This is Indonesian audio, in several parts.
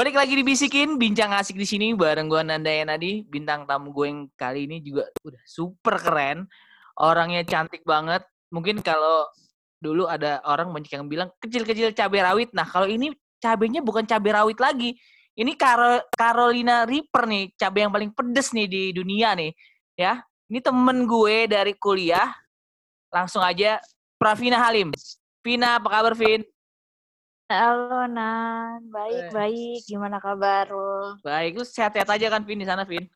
Balik lagi dibisikin, bincang asik di sini bareng gue Nanda Nadi. Bintang tamu gue yang kali ini juga udah super keren. Orangnya cantik banget. Mungkin kalau dulu ada orang banyak yang bilang kecil-kecil cabai rawit. Nah kalau ini cabenya bukan cabai rawit lagi. Ini Karo Carolina Reaper nih, cabai yang paling pedes nih di dunia nih. Ya, ini temen gue dari kuliah. Langsung aja, Pravina Halim. Vina, apa kabar Vin? Halo Nan, baik Eh. baik. Gimana kabar lo? Baik, lu sehat-sehat aja kan Vin di sana Vin?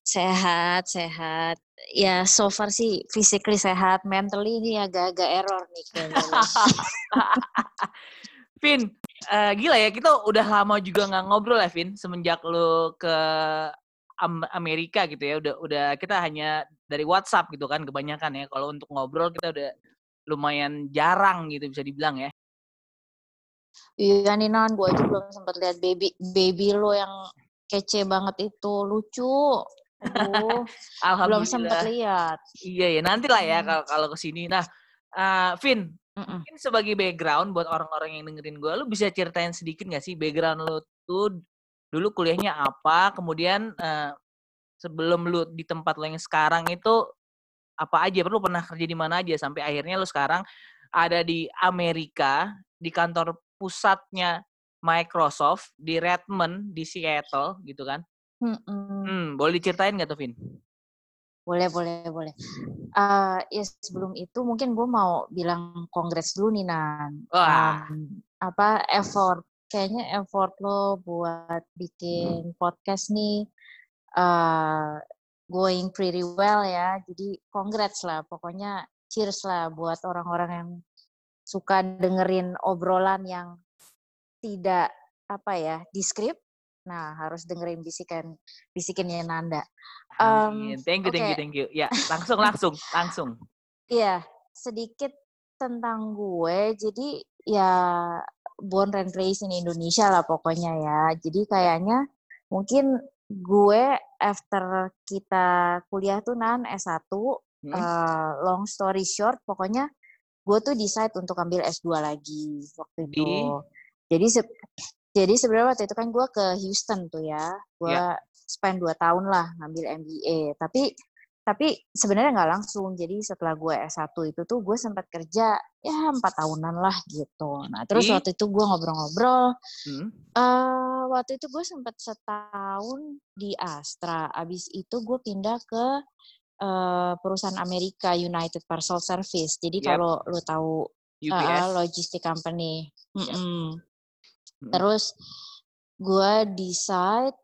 Sehat, sehat. Ya so far sih physically sehat, mentally ini agak-agak error nih kayaknya. Vin, eh, gila ya kita udah lama juga nggak ngobrol ya Vin semenjak lu ke Am- Amerika gitu ya. Udah udah kita hanya dari WhatsApp gitu kan kebanyakan ya. Kalau untuk ngobrol kita udah lumayan jarang gitu bisa dibilang ya. Iya nih Nan, gue aja belum sempat lihat baby baby lo yang kece banget itu, lucu. Aduh, belum sempat lihat. Iya ya, nanti lah ya kalau kalau ke sini. Nah, eh, Vin, Mm-mm. mungkin sebagai background buat orang-orang yang dengerin gue, lu bisa ceritain sedikit gak sih background lu tuh dulu kuliahnya apa, kemudian eh, sebelum lu di tempat lo yang sekarang itu apa aja, perlu pernah kerja di mana aja sampai akhirnya lu sekarang ada di Amerika di kantor pusatnya Microsoft di Redmond di Seattle gitu kan? Mm-mm. Hmm, boleh diceritain gak tuh Vin? Boleh, boleh, boleh. Eh ya sebelum itu mungkin gue mau bilang congrats dulu nih Nan. Wah. Em, apa effort kayaknya effort lo buat bikin podcast nih eh going pretty well ya. Jadi congrats lah pokoknya cheers lah buat orang-orang yang suka dengerin obrolan yang tidak apa ya, di. Nah, harus dengerin bisikan bisikinnya Nanda. Amin. Thank you, thank you, thank you. Ya, langsung, langsung, langsung. Iya, sedikit tentang gue. Jadi ya born and raised in Indonesia lah pokoknya ya. Jadi kayaknya mungkin gue after kita kuliah tuh nan S1, Hmm. eh, long story short pokoknya gue tuh decide untuk ambil S2 lagi waktu Di? itu. Jadi se- jadi sebenarnya waktu itu kan gue ke Houston tuh ya. Gue spend 2 tahun lah ngambil MBA. Tapi tapi sebenarnya nggak langsung. Jadi setelah gue S1 itu tuh gue sempat kerja ya empat tahunan lah gitu. Nah terus Di? waktu itu gue ngobrol-ngobrol. Hmm. eh waktu itu gue sempat setahun di Astra. Abis itu gue pindah ke eh, perusahaan Amerika United Parcel Service. Jadi Yep. kalau lo tahu UPS. logistik company. Mm-mm. Hmm. Terus gue decide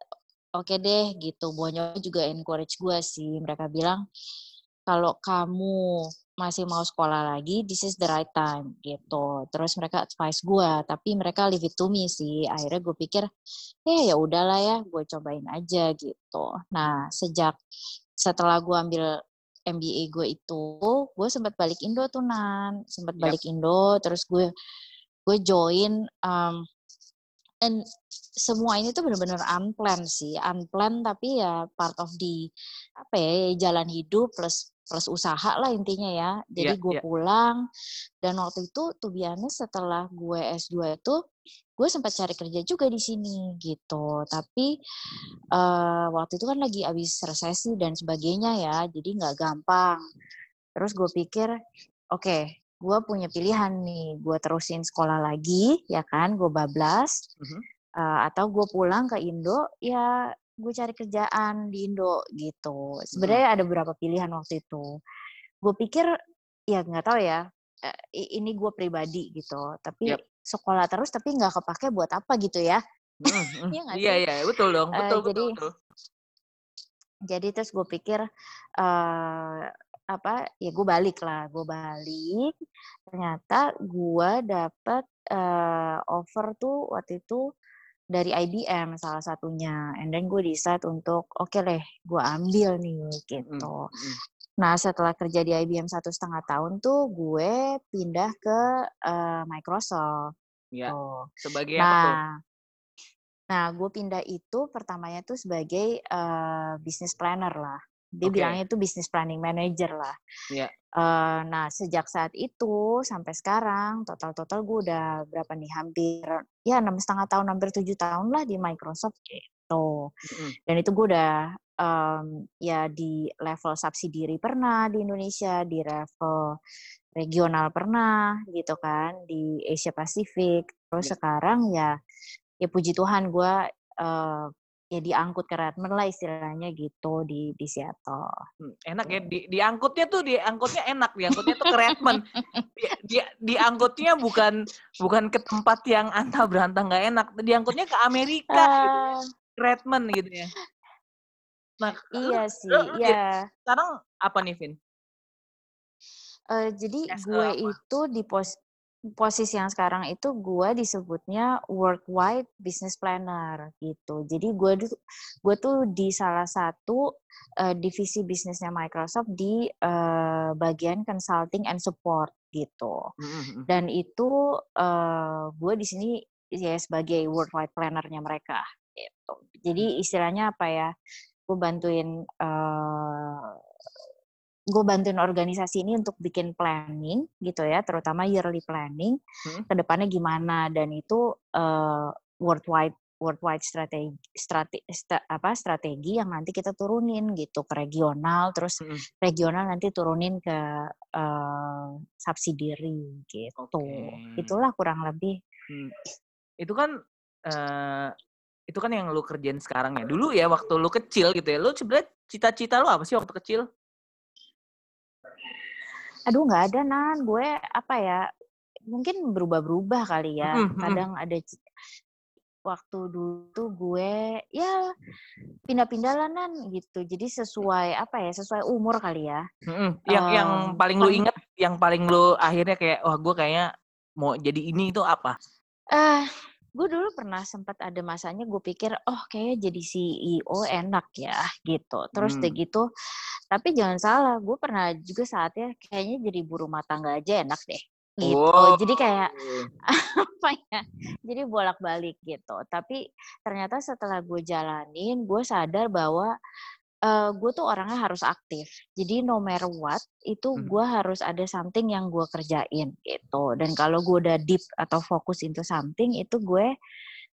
oke deh gitu. Bonyok juga encourage gue sih. Mereka bilang kalau kamu masih mau sekolah lagi, this is the right time gitu. Terus mereka advice gue, tapi mereka leave it to me sih. Akhirnya gue pikir, eh ya udahlah ya, gue cobain aja gitu. Nah sejak setelah gue ambil MBA gue itu, gue sempat balik Indo tuh nan, sempat Yap. balik Indo, terus gue gue join um, and semua ini tuh benar-benar unplanned sih, unplanned tapi ya part of the apa ya jalan hidup plus plus usaha lah intinya ya. Jadi Iya, gue iya. pulang dan waktu itu tuh biasanya setelah gue S2 itu gue sempat cari kerja juga di sini gitu. Tapi eh waktu itu kan lagi abis resesi dan sebagainya ya, jadi nggak gampang. Terus gue pikir, oke, gue punya pilihan nih, gue terusin sekolah lagi, ya kan, gue bablas, Mhm. eh, atau gue pulang ke Indo, ya gue cari kerjaan di Indo gitu. Sebenarnya ada beberapa pilihan waktu itu. Gue pikir, ya nggak tahu ya, eh, ini gue pribadi gitu. Tapi Yap. sekolah terus, tapi nggak kepake buat apa gitu ya. Mm, mm. Iya Iya, iya, betul dong. Betul, betul, jadi- betul. jadi terus gue pikir eh apa ya gue balik lah gue balik ternyata gue dapet eh offer tuh waktu itu dari IBM salah satunya and then gue decide untuk oke deh gue ambil nih gitu mm. nah setelah kerja di IBM satu setengah tahun tuh gue pindah ke eh, Microsoft Ya, tuh. sebagai apa tuh? Nah, nah gue pindah itu pertamanya tuh sebagai eh, business planner lah. Dia Oke. bilangnya itu business planning manager lah. Iya. Eee, nah sejak saat itu sampai sekarang total-total gue udah berapa nih, hampir ya 6,5 tahun, hampir 7 tahun lah di Microsoft gitu. Mhm. Dan itu gue udah, mmm, ya di level subsidiary pernah di Indonesia, di level regional pernah gitu kan, di Asia Pasifik. Terus Iya. sekarang ya ya puji Tuhan gue, eee, ya diangkut ke Redmond lah istilahnya gitu di di Seattle. Mmm, enak ya di diangkutnya tuh diangkutnya enak, diangkutnya tuh ke Redmond. Di dia diangkutnya bukan bukan ke tempat yang antah berantah nggak enak, diangkutnya ke Amerika gitu ya, Redmond gitu ya. Nah, lu Iya sih, lu lu jadi iya. sekarang apa nih, Vin? Eee, jadi gue apa? itu di pos posisi yang sekarang itu gue disebutnya worldwide business planner gitu. Jadi gue gue tuh di salah satu, eee, divisi bisnisnya Microsoft di, eee, bagian consulting and support gitu. Mhm mhm. Dan itu, eee, gue di sini ya sebagai worldwide planner-nya mereka gitu. Jadi istilahnya apa ya, gue bantuin, eee, gue bantuin organisasi ini untuk bikin planning gitu ya, terutama yearly planning, Mhm. ke depannya gimana dan itu, eee, worldwide worldwide strategi strate sta apa, strategi yang nanti kita turunin gitu ke regional, terus Mhm. regional nanti turunin ke, eee, subsidiary gitu. Oke. Itulah kurang lebih. Mmm, itu kan, eee, itu kan yang lu kerjain sekarang ya. Dulu ya waktu lu kecil gitu ya, lu sebenarnya cita-cita lu apa sih waktu kecil? Aduh nggak ada Nan, gue apa ya, mungkin berubah-berubah kali ya. Mhm. Kadang ada waktu dulu tuh gue ya pindah-pindah lah Nan gitu. Jadi sesuai apa ya, sesuai umur kali ya. Mhm, yang yang Mmm, paling lu inget, yang paling lu akhirnya kayak, "Wah gue kayaknya mau jadi ini," itu apa? Eh, gue dulu pernah sempat ada masanya gue pikir, "Oh kayaknya jadi CEO enak ya," gitu. Terus udah Mmm. gitu tapi jangan salah, gue pernah juga saatnya kayaknya jadi ibu rumah tangga aja enak deh, gitu. Oh. Jadi kayak apa ya, jadi bolak-balik gitu. Tapi ternyata setelah gue jalanin, gue sadar bahwa, eee, gue tuh orangnya harus aktif. Jadi no matter what, itu Mhm. gue harus ada something yang gue kerjain gitu. Dan kalau gue udah deep atau fokus into something, itu gue,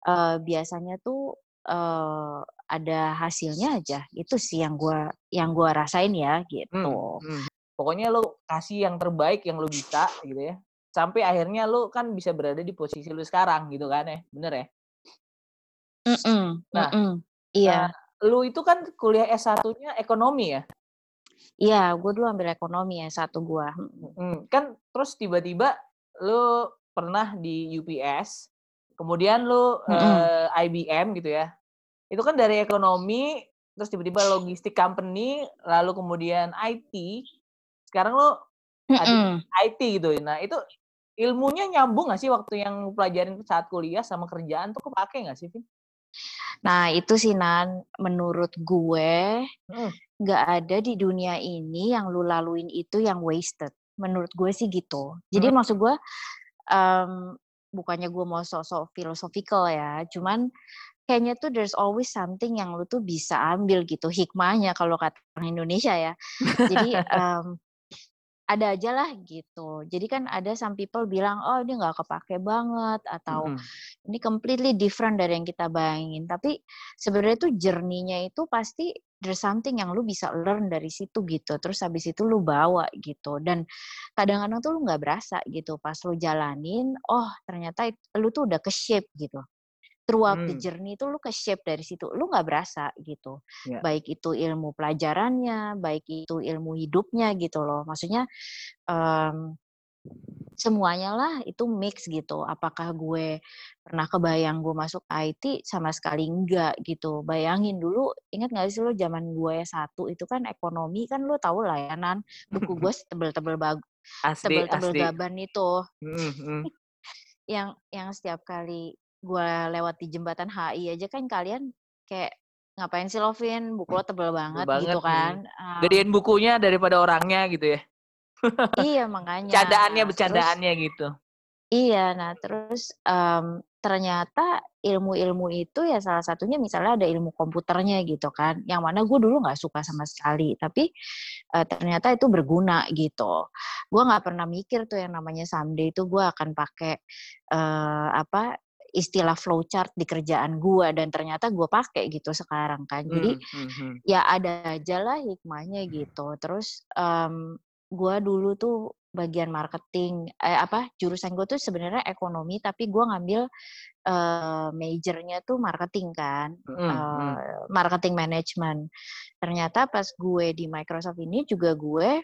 eee, biasanya tuh, eee, ada hasilnya aja. Itu sih yang gue yang gue rasain ya, gitu. mhm. Pokoknya lu kasih yang terbaik yang lu bisa gitu ya, sampai akhirnya lu kan bisa berada di posisi lu sekarang gitu kan ya, bener ya? Mhm Nah, mhm, eee, iya. Lu itu kan kuliah S1-nya ekonomi ya? Iya, gue dulu ambil ekonomi S1 gue, mhm. Mhm, kan terus tiba-tiba lu pernah di UPS, kemudian lu, Mhm. eee, IBM gitu ya. Itu kan dari ekonomi, terus tiba-tiba logistik company, lalu kemudian IT, sekarang lu ada di Mhm. IT gitu. Nah itu ilmunya nyambung nggak sih waktu yang pelajarin saat kuliah sama kerjaan tuh kepake nggak sih, Vin? Nah itu sih Nan, menurut gue, Mhm. nggak ada di dunia ini yang lu laluin itu yang wasted, menurut gue sih gitu. Jadi Mhm. maksud gue, mmm, bukannya gue mau sok-sok philosophical ya, cuman kayaknya tuh there's always something yang lu tuh bisa ambil gitu, hikmahnya kalau kata orang Indonesia ya. Jadi, mmm, ada aja lah gitu. Jadi kan ada some people bilang, "Oh ini nggak kepake banget," atau, Mhm. "Ini completely different dari yang kita bayangin." Tapi sebenarnya tuh journey-nya itu pasti there's something yang lu bisa learn dari situ gitu, terus habis itu lu bawa gitu. Dan kadang-kadang tuh lu nggak berasa gitu, pas lu jalanin, oh ternyata lu tuh udah ke-shape gitu. Throughout the Mmm. journey itu lu ke-shape dari situ, lu nggak berasa gitu. Iya. Baik itu ilmu pelajarannya, baik itu ilmu hidupnya gitu loh. Maksudnya, mmm, semuanya lah itu mix gitu. Apakah gue pernah kebayang gue masuk IT? Sama sekali enggak gitu. Bayangin dulu, ingat nggak sih lu zaman gue S1 itu kan ekonomi kan lu tahu lah ya Nan, buku gue setebel-tebel bag Asli tebel-tebel gaban itu. Mhm mhm. Yang yang setiap kali gue lewat di jembatan HI aja kan kalian kayak, "Ngapain sih lo Vin, buku lo tebel Tebel banget," banget, gitu kan. Mmm. Gedein bukunya daripada orangnya gitu ya. Iya makanya. Bercandaannya Nah terus bercandaannya gitu. Iya, nah terus, mmm ternyata ilmu-ilmu itu ya salah satunya misalnya ada ilmu komputernya gitu kan, yang mana gue dulu nggak suka sama sekali, tapi uh, ternyata itu berguna gitu. Gue nggak pernah mikir tuh yang namanya someday itu gue akan pakai uh, apa istilah flowchart di kerjaan gue dan ternyata gue pakai gitu sekarang kan. Jadi mm -hmm. ya ada aja lah hikmahnya gitu. Terus um, gue dulu tuh bagian marketing eh apa jurusan gue tuh sebenarnya ekonomi tapi gue ngambil uh, majornya tuh marketing kan mm, uh, marketing management ternyata pas gue di Microsoft ini juga gue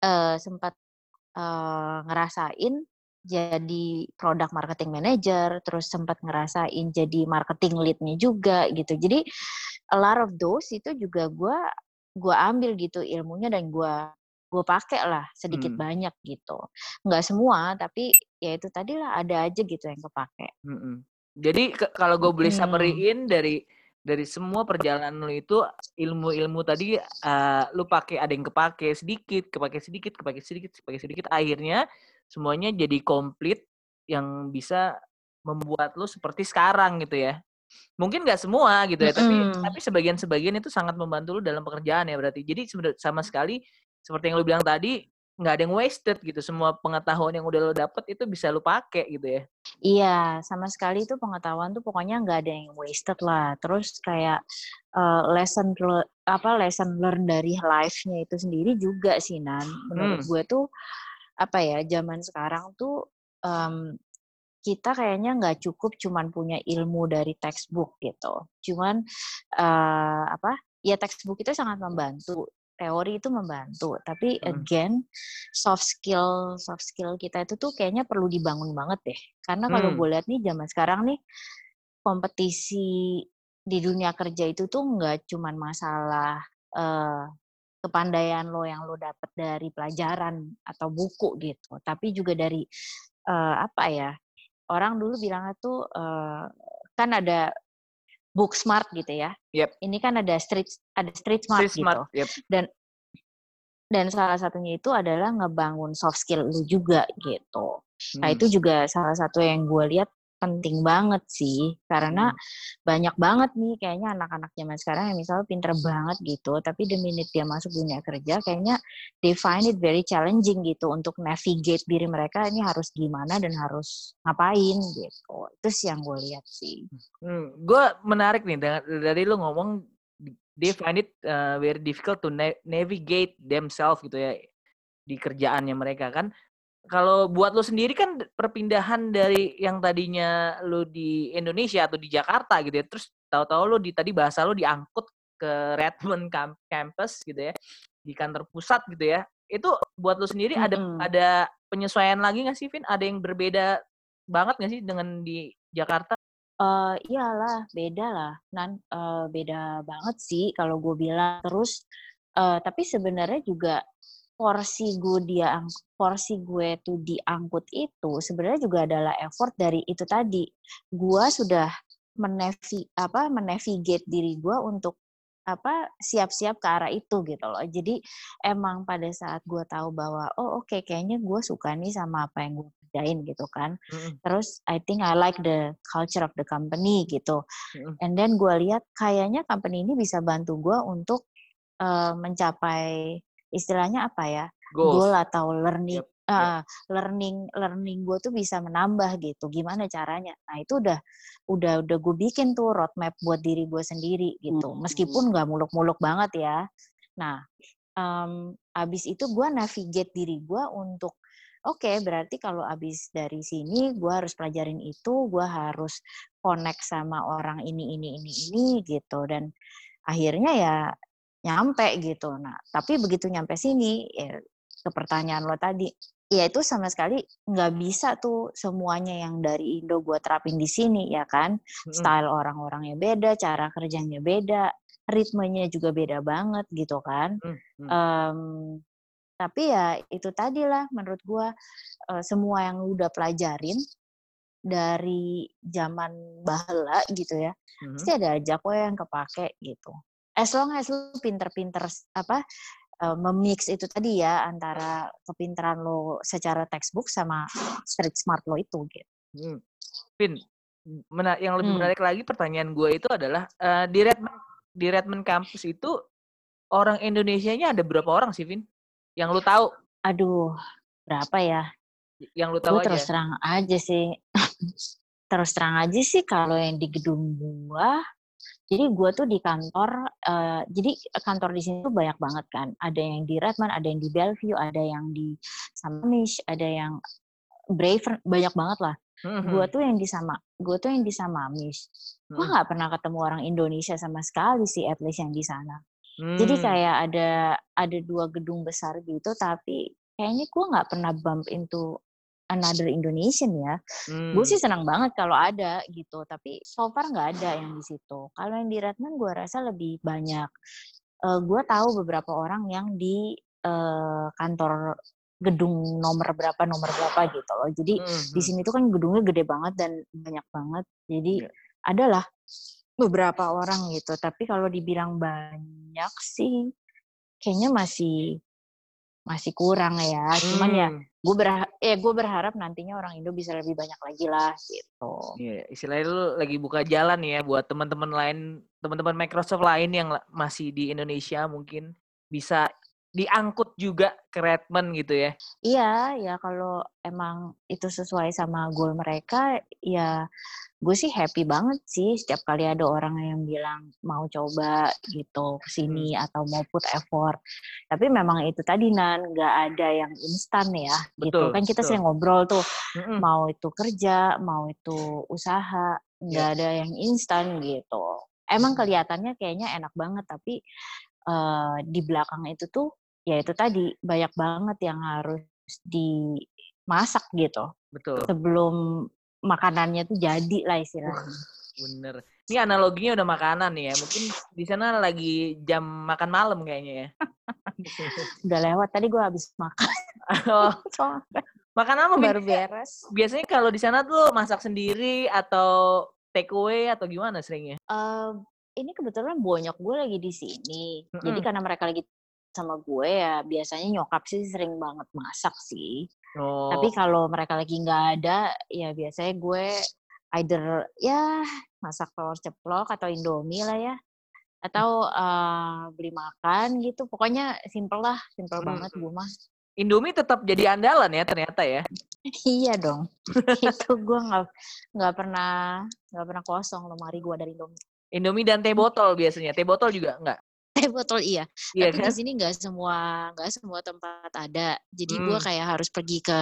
uh, sempat uh, ngerasain jadi product marketing manager terus sempat ngerasain jadi marketing leadnya juga gitu jadi a lot of those itu juga gue gue ambil gitu ilmunya dan gue gue pakai lah sedikit hmm. banyak gitu nggak semua tapi ya itu tadi lah ada aja gitu yang kepake hmm. jadi kalau gue boleh summary-in dari dari semua perjalanan lu itu ilmu-ilmu tadi uh, lu pakai ada yang kepake sedikit kepake sedikit kepake sedikit kepake sedikit akhirnya semuanya jadi komplit yang bisa membuat lu seperti sekarang gitu ya. Mungkin nggak semua gitu ya mm tapi tapi sebagian sebagian itu sangat membantu lu dalam pekerjaan ya berarti. Jadi sama sekali seperti yang lu bilang tadi nggak ada yang wasted gitu. Semua pengetahuan yang udah lo dapet itu bisa lo pakai gitu ya. Iya sama sekali itu pengetahuan tuh pokoknya nggak ada yang wasted lah. Terus kayak uh, lesson apa lesson learn dari life-nya itu sendiri juga sih nan. Menurut hmm. gue tuh apa ya zaman sekarang tuh um, kita kayaknya nggak cukup cuman punya ilmu dari textbook gitu cuman uh, apa ya textbook itu sangat membantu teori itu membantu tapi hmm. again soft skill soft skill kita itu tuh kayaknya perlu dibangun banget deh karena kalau hmm. gue lihat nih zaman sekarang nih kompetisi di dunia kerja itu tuh nggak cuman masalah uh, kepandaian lo yang lo dapet dari pelajaran atau buku gitu tapi juga dari uh, apa ya orang dulu bilangnya tuh uh, kan ada book smart gitu ya. Yep. Ini kan ada street ada street smart street gitu. Smart, yep. Dan dan salah satunya itu adalah ngebangun soft skill lu juga gitu. Hmm. Nah itu juga salah satu yang gue lihat penting banget sih. Karena hmm. banyak banget nih kayaknya anak-anak zaman sekarang yang misalnya pinter banget gitu tapi the minute dia masuk dunia kerja kayaknya they find it very challenging gitu untuk navigate diri mereka ini harus gimana dan harus ngapain gitu. Itu sih yang gue lihat sih. Hmm, gue menarik nih dari, lu ngomong they find it uh, very difficult to na navigate themselves gitu ya di kerjaannya mereka kan kalau buat lo sendiri kan perpindahan dari yang tadinya lo di Indonesia atau di Jakarta gitu ya, terus tahu-tahu lo di tadi bahasa lo diangkut ke Redmond campus gitu ya, di kantor pusat gitu ya. Itu buat lo sendiri ada hmm. ada penyesuaian lagi nggak sih, Vin? Ada yang berbeda banget nggak sih dengan di Jakarta? Uh, iyalah, beda lah. Nan, uh, beda banget sih kalau gue bilang. Terus, uh, tapi sebenarnya juga porsi gue dia porsi gue tuh diangkut itu sebenarnya juga adalah effort dari itu tadi gue sudah menevi apa menavigate diri gue untuk apa siap-siap ke arah itu gitu loh jadi emang pada saat gue tahu bahwa oh oke okay, kayaknya gue suka nih sama apa yang gue kerjain gitu kan mm-hmm. terus I think I like the culture of the company gitu mm-hmm. and then gue lihat kayaknya company ini bisa bantu gue untuk uh, mencapai istilahnya apa ya Goals. goal atau learning yep. Uh, learning learning gue tuh bisa menambah gitu gimana caranya nah itu udah udah udah gue bikin tuh roadmap buat diri gue sendiri gitu hmm. meskipun nggak muluk-muluk banget ya nah um, abis itu gue navigate diri gue untuk oke okay, berarti kalau abis dari sini gue harus pelajarin itu gue harus connect sama orang ini ini ini ini gitu dan akhirnya ya nyampe gitu. Nah, tapi begitu nyampe sini, ya, ke pertanyaan lo tadi, ya itu sama sekali nggak bisa tuh semuanya yang dari Indo gue terapin di sini, ya kan? Hmm. Style orang-orangnya beda, cara kerjanya beda, ritmenya juga beda banget gitu kan. Hmm. Um, tapi ya itu tadi lah menurut gue uh, semua yang udah pelajarin dari zaman bahela gitu ya, hmm. pasti ada aja kok yang kepake gitu as long as lu pinter-pinter apa uh, memix itu tadi ya antara kepintaran lo secara textbook sama street smart lo itu gitu. Hmm. Vin, mena yang lebih Hmm. menarik lagi pertanyaan gue itu adalah eh, di Redmond di Redmond kampus itu orang Indonesianya ada berapa orang sih, Vin? Yang lu tahu? Aduh, berapa ya? Yang lu tahu aja. terus terang aja sih. terus terang aja sih kalau yang di gedung gua. Jadi gua tuh di kantor, eh, jadi kantor di sini tuh banyak banget kan. Ada yang di Redmond, ada yang di Bellevue, ada yang di Sammamish, ada yang Brave, banyak banget lah. Mhm. Gua tuh yang di sama, gua tuh yang di Sammamish. Gua Mhm. nggak pernah ketemu orang Indonesia sama sekali sih, at least yang di sana. Jadi Hmm. kayak ada ada dua gedung besar gitu, tapi kayaknya gua nggak pernah bump into another Indonesian ya. Gue Hmm. sih senang banget kalau ada gitu, tapi so far nggak ada yang di situ. Kalau yang di Redmond gue rasa lebih banyak. Eh gue tahu beberapa orang yang di eh, kantor gedung nomor berapa nomor berapa gitu loh. Jadi di Mhm. sini tuh kan gedungnya gede banget dan banyak banget. Jadi Iya. adalah beberapa orang gitu. Tapi kalau dibilang banyak sih, kayaknya masih masih kurang ya. Cuman ya Hmm. gue berharap, eh gue berharap nantinya orang Indo bisa lebih banyak lagi lah gitu. Iya, istilahnya lu lagi buka jalan ya buat teman-teman lain, teman-teman Microsoft lain yang masih di Indonesia mungkin bisa diangkut juga ke Redmond gitu ya. Iya, ya kalau emang itu sesuai sama goal mereka, ya gue sih happy banget sih setiap kali ada orang yang bilang mau coba gitu ke sini atau mau put effort. Tapi memang itu tadi nan nggak ada yang instan ya gitu. Betul, Kan kita betul. sering ngobrol tuh Mm-mm. mau itu kerja, mau itu usaha, nggak ada yang instan gitu. Emang Mm. kelihatannya kayaknya enak banget, tapi eh, di belakang itu tuh ya itu tadi banyak banget yang harus dimasak gitu Betul. sebelum makanannya tuh jadi lah istilahnya. Bener. Ini analoginya udah makanan nih ya. Mungkin di sana lagi jam makan malam kayaknya ya. Udah lewat tadi gue habis makan, Oh, makan apa? Baru beres. Biasanya kalau di sana tuh masak sendiri atau take away atau gimana seringnya? Eh, ini kebetulan bonyok gue lagi di sini, jadi Mm-mm. karena mereka lagi sama gue ya biasanya nyokap sih sering banget masak sih. Oh, Tapi kalau mereka lagi nggak ada, ya biasanya gue either ya masak telur ceplok atau indomie lah ya, atau eh, beli makan gitu. Pokoknya simple lah, simple Hmm. banget gue mah. Indomie tetap jadi andalan ya ternyata ya. iya dong, itu gue nggak nggak pernah nggak pernah kosong lemari gue dari indomie. Indomie dan teh botol biasanya. Teh botol juga enggak? Teh botol iya, Iya tapi kan? di sini nggak semua nggak semua tempat ada. Jadi gue Hmm. kayak harus pergi ke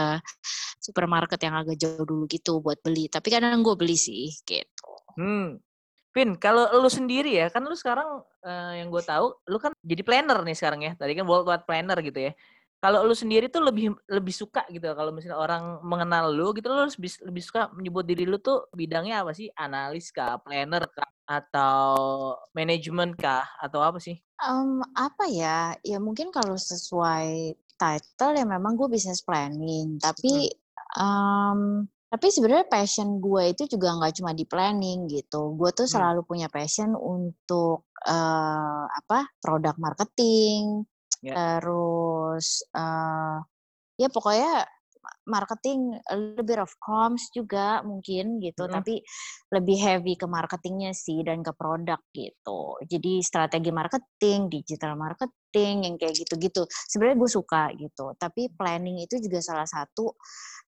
supermarket yang agak jauh dulu gitu buat beli. Tapi kadang gue beli sih gitu. Hmm. Vin, kalau lu sendiri ya, kan lu sekarang eh, yang gue tahu, lu kan jadi planner nih sekarang ya. Tadi kan worldwide planner gitu ya. Kalau lu sendiri tuh lebih lebih suka gitu kalau misalnya orang mengenal lu gitu lu lebih, lebih suka menyebut diri lu tuh bidangnya apa sih? Analis kah, planner kah, atau manajemen kah, atau apa sih? Em, apa ya? Ya mungkin kalau sesuai title ya memang gue business planning. Tapi em, tapi sebenarnya passion gue itu juga nggak cuma di planning gitu. Gue tuh Hmm. selalu punya passion untuk eh, apa? Produk marketing. Ya. Terus eh, ya pokoknya marketing a little bit of comms juga mungkin gitu Mm-mm. tapi lebih heavy ke marketingnya sih dan ke produk gitu jadi strategi marketing digital marketing yang kayak gitu-gitu sebenarnya gue suka gitu tapi planning itu juga salah satu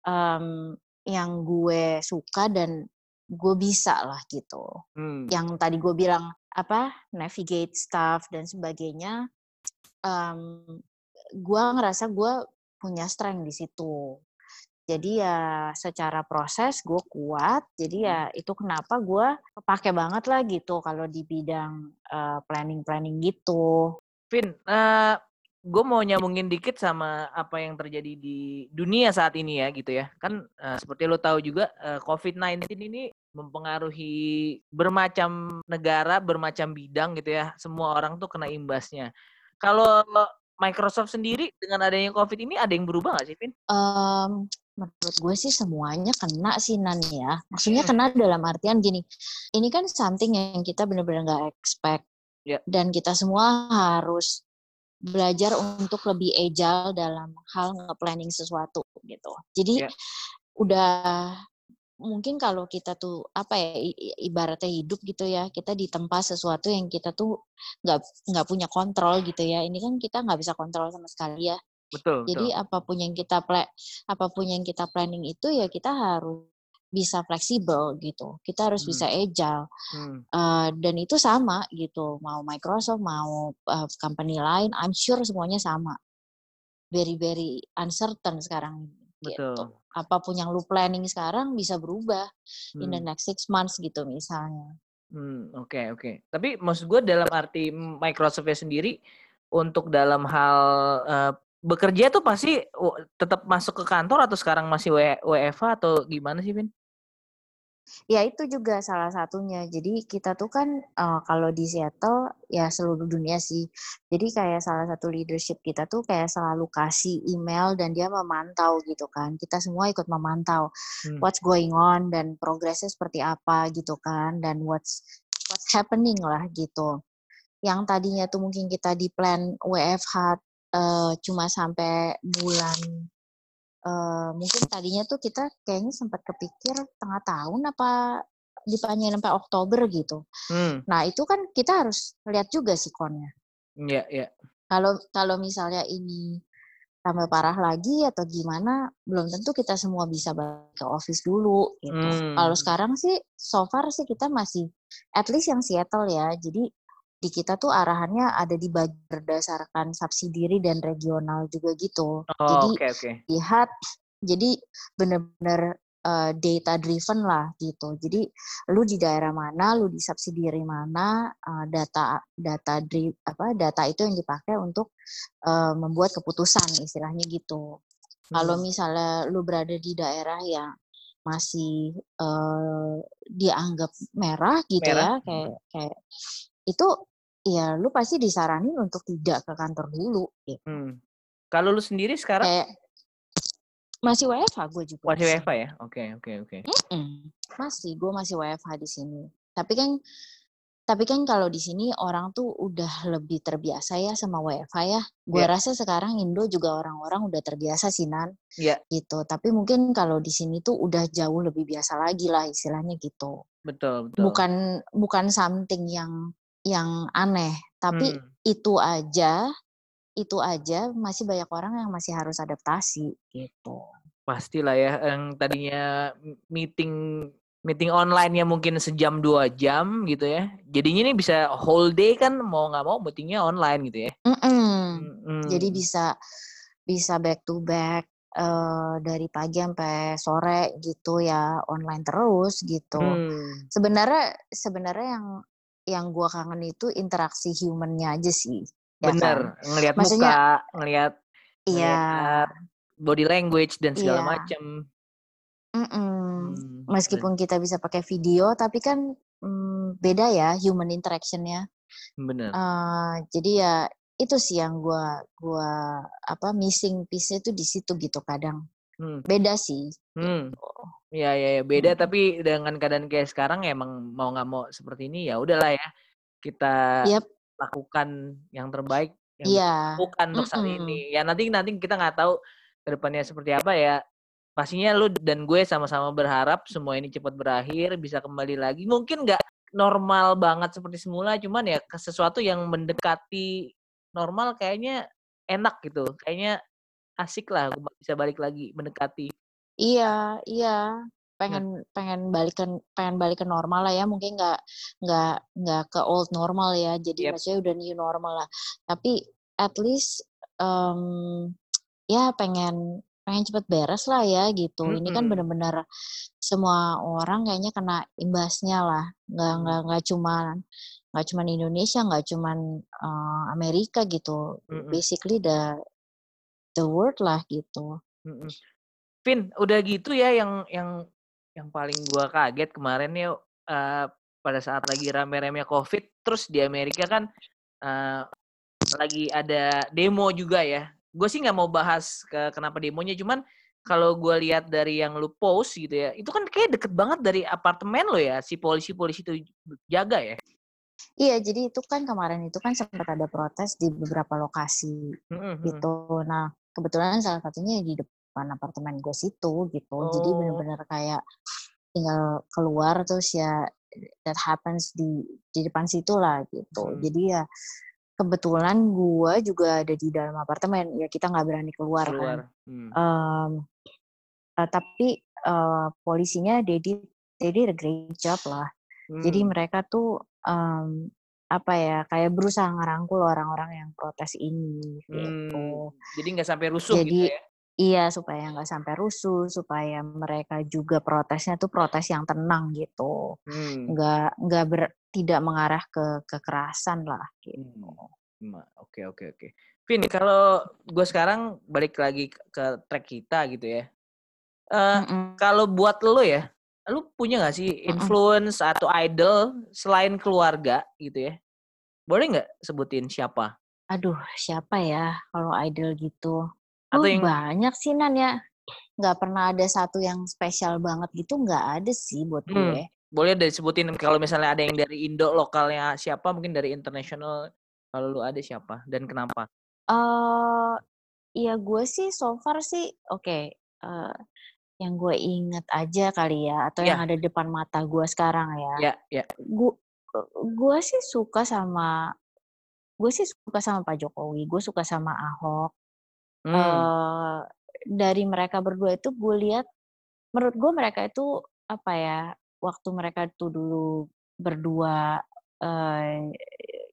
em, yang gue suka dan gue bisa lah gitu Hmm. yang tadi gue bilang apa navigate stuff dan sebagainya em gue ngerasa gue punya strength di situ jadi ya secara proses gue kuat jadi ya itu kenapa gue kepake banget lah gitu kalau di bidang planning planning gitu Vin, eh gue mau nyambungin dikit sama apa yang terjadi di dunia saat ini ya gitu ya. Kan eh, seperti lo tahu juga eh, COVID-19 ini mempengaruhi bermacam negara, bermacam bidang gitu ya. Semua orang tuh kena imbasnya. Kalau Microsoft sendiri dengan adanya COVID ini ada yang berubah nggak sih, Vin? Em, menurut gue sih semuanya kena sih Nan ya. Maksudnya kena dalam artian gini, ini kan something yang kita benar-benar nggak expect. Ya. Dan kita semua harus belajar untuk lebih agile dalam hal nge-planning sesuatu gitu. Jadi Ya. udah mungkin kalau kita tuh apa ya ibaratnya hidup gitu ya kita ditempa sesuatu yang kita tuh nggak nggak punya kontrol gitu ya ini kan kita nggak bisa kontrol sama sekali ya betul jadi betul. apa pun yang kita plan apa pun yang kita planning itu ya kita harus bisa fleksibel gitu kita harus hmm. bisa agile hmm. uh, dan itu sama gitu mau Microsoft mau uh, company lain I'm sure semuanya sama very very uncertain sekarang Betul. gitu apa pun yang lu planning sekarang bisa berubah hmm. in the hmm. next six months gitu misalnya. Hmm, oke okay, oke. Okay. Tapi maksud gue dalam arti Microsoftnya sendiri untuk dalam hal uh, bekerja tuh pasti tetap masuk ke kantor atau sekarang masih WFH atau gimana sih, Vin? Ya itu juga salah satunya. Jadi kita tuh kan uh, kalau di Seattle ya seluruh dunia sih. Jadi kayak salah satu leadership kita tuh kayak selalu kasih email dan dia memantau gitu kan. Kita semua ikut memantau hmm. what's going on dan progresnya seperti apa gitu kan dan what's what's happening lah gitu. Yang tadinya tuh mungkin kita di plan WFH uh, eh, cuma sampai bulan uh, mungkin tadinya tuh kita kayaknya sempat kepikir tengah tahun apa dipanjangin sampai Oktober gitu. Hmm. Nah itu kan kita harus lihat juga sih konnya. Iya, yeah, iya. Yeah. Kalau kalau misalnya ini tambah parah lagi atau gimana, belum tentu kita semua bisa balik ke office dulu gitu. Hmm. Kalau sekarang sih, so far sih kita masih, at least yang Seattle ya, jadi di kita tuh arahannya ada di berdasarkan subsidi dan regional juga gitu. Oh, jadi okay, okay. lihat jadi benar-benar uh, data driven lah gitu. Jadi lu di daerah mana, lu di subsidi mana, uh, data data dri, apa data itu yang dipakai untuk uh, membuat keputusan istilahnya gitu. Hmm. Kalau misalnya lu berada di daerah yang masih uh, dianggap merah gitu merah. ya kayak kayak itu ya lu pasti disaranin untuk tidak ke kantor dulu gitu. Hmm. Kalau lu sendiri sekarang Kayak, masih WFH gue juga. Masih WFH ya? Oke, oke, oke. Masih, gue masih WFH di sini. Tapi kan tapi kan kalau di sini orang tuh udah lebih terbiasa ya sama WFH ya. Gue yeah. rasa sekarang Indo juga orang-orang udah terbiasa sih Nan. Iya. Yeah. Gitu. Tapi mungkin kalau di sini tuh udah jauh lebih biasa lagi lah istilahnya gitu. Betul, betul. Bukan bukan something yang yang aneh. Tapi hmm. itu aja, itu aja masih banyak orang yang masih harus adaptasi gitu. Pastilah ya, yang tadinya meeting meeting online ya mungkin sejam dua jam gitu ya. Jadinya ini bisa whole day kan mau nggak mau meetingnya online gitu ya. Mm -mm. Mm Jadi bisa bisa back to back uh, dari pagi sampai sore gitu ya online terus gitu. Hmm. Sebenarnya sebenarnya yang yang gue kangen itu interaksi humannya aja sih. Ya Bener, kan? ngelihat muka, ngelihat iya. body language dan segala iya. macam. Mm Hmm, Meskipun kita bisa pakai video, tapi kan mm, beda ya human interactionnya. Bener. Uh, jadi ya itu sih yang gue gua apa missing piece itu di situ gitu kadang. Hmm. Beda sih. Hmm. Gitu. Iya iya ya, beda hmm. tapi dengan keadaan kayak sekarang ya emang mau nggak mau seperti ini ya udahlah ya kita yep. lakukan yang terbaik yang yeah. lakukan untuk saat mm -hmm. ini. Ya nanti nanti kita nggak tahu ke depannya seperti apa ya. Pastinya lu dan gue sama-sama berharap semua ini cepat berakhir, bisa kembali lagi. Mungkin nggak normal banget seperti semula, cuman ya ke sesuatu yang mendekati normal kayaknya enak gitu. Kayaknya asik lah bisa balik lagi mendekati Iya iya, nah. pengen pengen balik ke pengen balik ke normal lah ya, mungkin nggak nggak nggak ke old normal ya, jadi Yep. maksudnya udah new normal lah. Tapi at least, um, ya pengen pengen cepet beres lah ya gitu. Ini kan bener-bener semua orang kayaknya kena imbasnya lah, nggak nggak hmm. nggak cuman nggak cuman Indonesia, nggak cuman, uh, Amerika gitu, -hmm. basically the the world lah gitu. -hmm. Vin, udah gitu ya yang yang yang paling gua kaget kemarin ya uh, pada saat lagi rame-ramenya COVID, terus di Amerika kan uh, lagi ada demo juga ya. Gue sih nggak mau bahas ke kenapa demonya, cuman kalau gue lihat dari yang lu post gitu ya, itu kan kayak deket banget dari apartemen lo ya, si polisi-polisi itu jaga ya. Iya, jadi itu kan kemarin itu kan sempat ada protes di beberapa lokasi mm -hmm. gitu. Nah, kebetulan salah satunya di depan apartemen gue situ gitu. Oh. Jadi bener-bener kayak tinggal keluar terus ya that happens di di depan situ lah gitu. Hmm. Jadi ya kebetulan gue juga ada di dalam apartemen ya kita nggak berani keluar, kan. Keluar. Hmm. Um, uh, tapi uh, polisinya they did a great job lah. Jadi Hmm. mereka tuh um, apa ya kayak berusaha ngerangkul orang-orang yang protes ini Hmm. gitu. Jadi nggak sampai rusuh gitu Jadi ya? Iya supaya nggak sampai rusuh, supaya mereka juga protesnya tuh protes yang tenang gitu, Hmm. nggak nggak ber, tidak mengarah ke kekerasan lah gitu. Hmm. Ma- Oke oke oke. Vin, kalau gue sekarang balik lagi ke- track kita gitu ya. Mm-mm. kalau buat lo ya, lu punya nggak sih influence atau idol selain keluarga gitu ya? Boleh nggak sebutin siapa? Aduh siapa ya kalau idol gitu? Atau Oh yang banyak sih Nan ya. Nggak pernah ada satu yang spesial banget gitu nggak ada sih buat hmm, gue. boleh deh sebutin kalau misalnya ada yang dari Indo lokalnya siapa, mungkin dari internasional kalau lu ada siapa dan kenapa? Eh, ya gue sih so far sih oke. eh, yang gue inget aja kali ya, atau yang Ya, ada depan mata gue sekarang ya. ya, ya. Gue gue sih suka sama gue sih suka sama Pak Jokowi. Gue suka sama Ahok. Hmm, eh dari mereka berdua itu gue lihat, menurut gue mereka itu apa ya? Waktu mereka tuh dulu berdua eh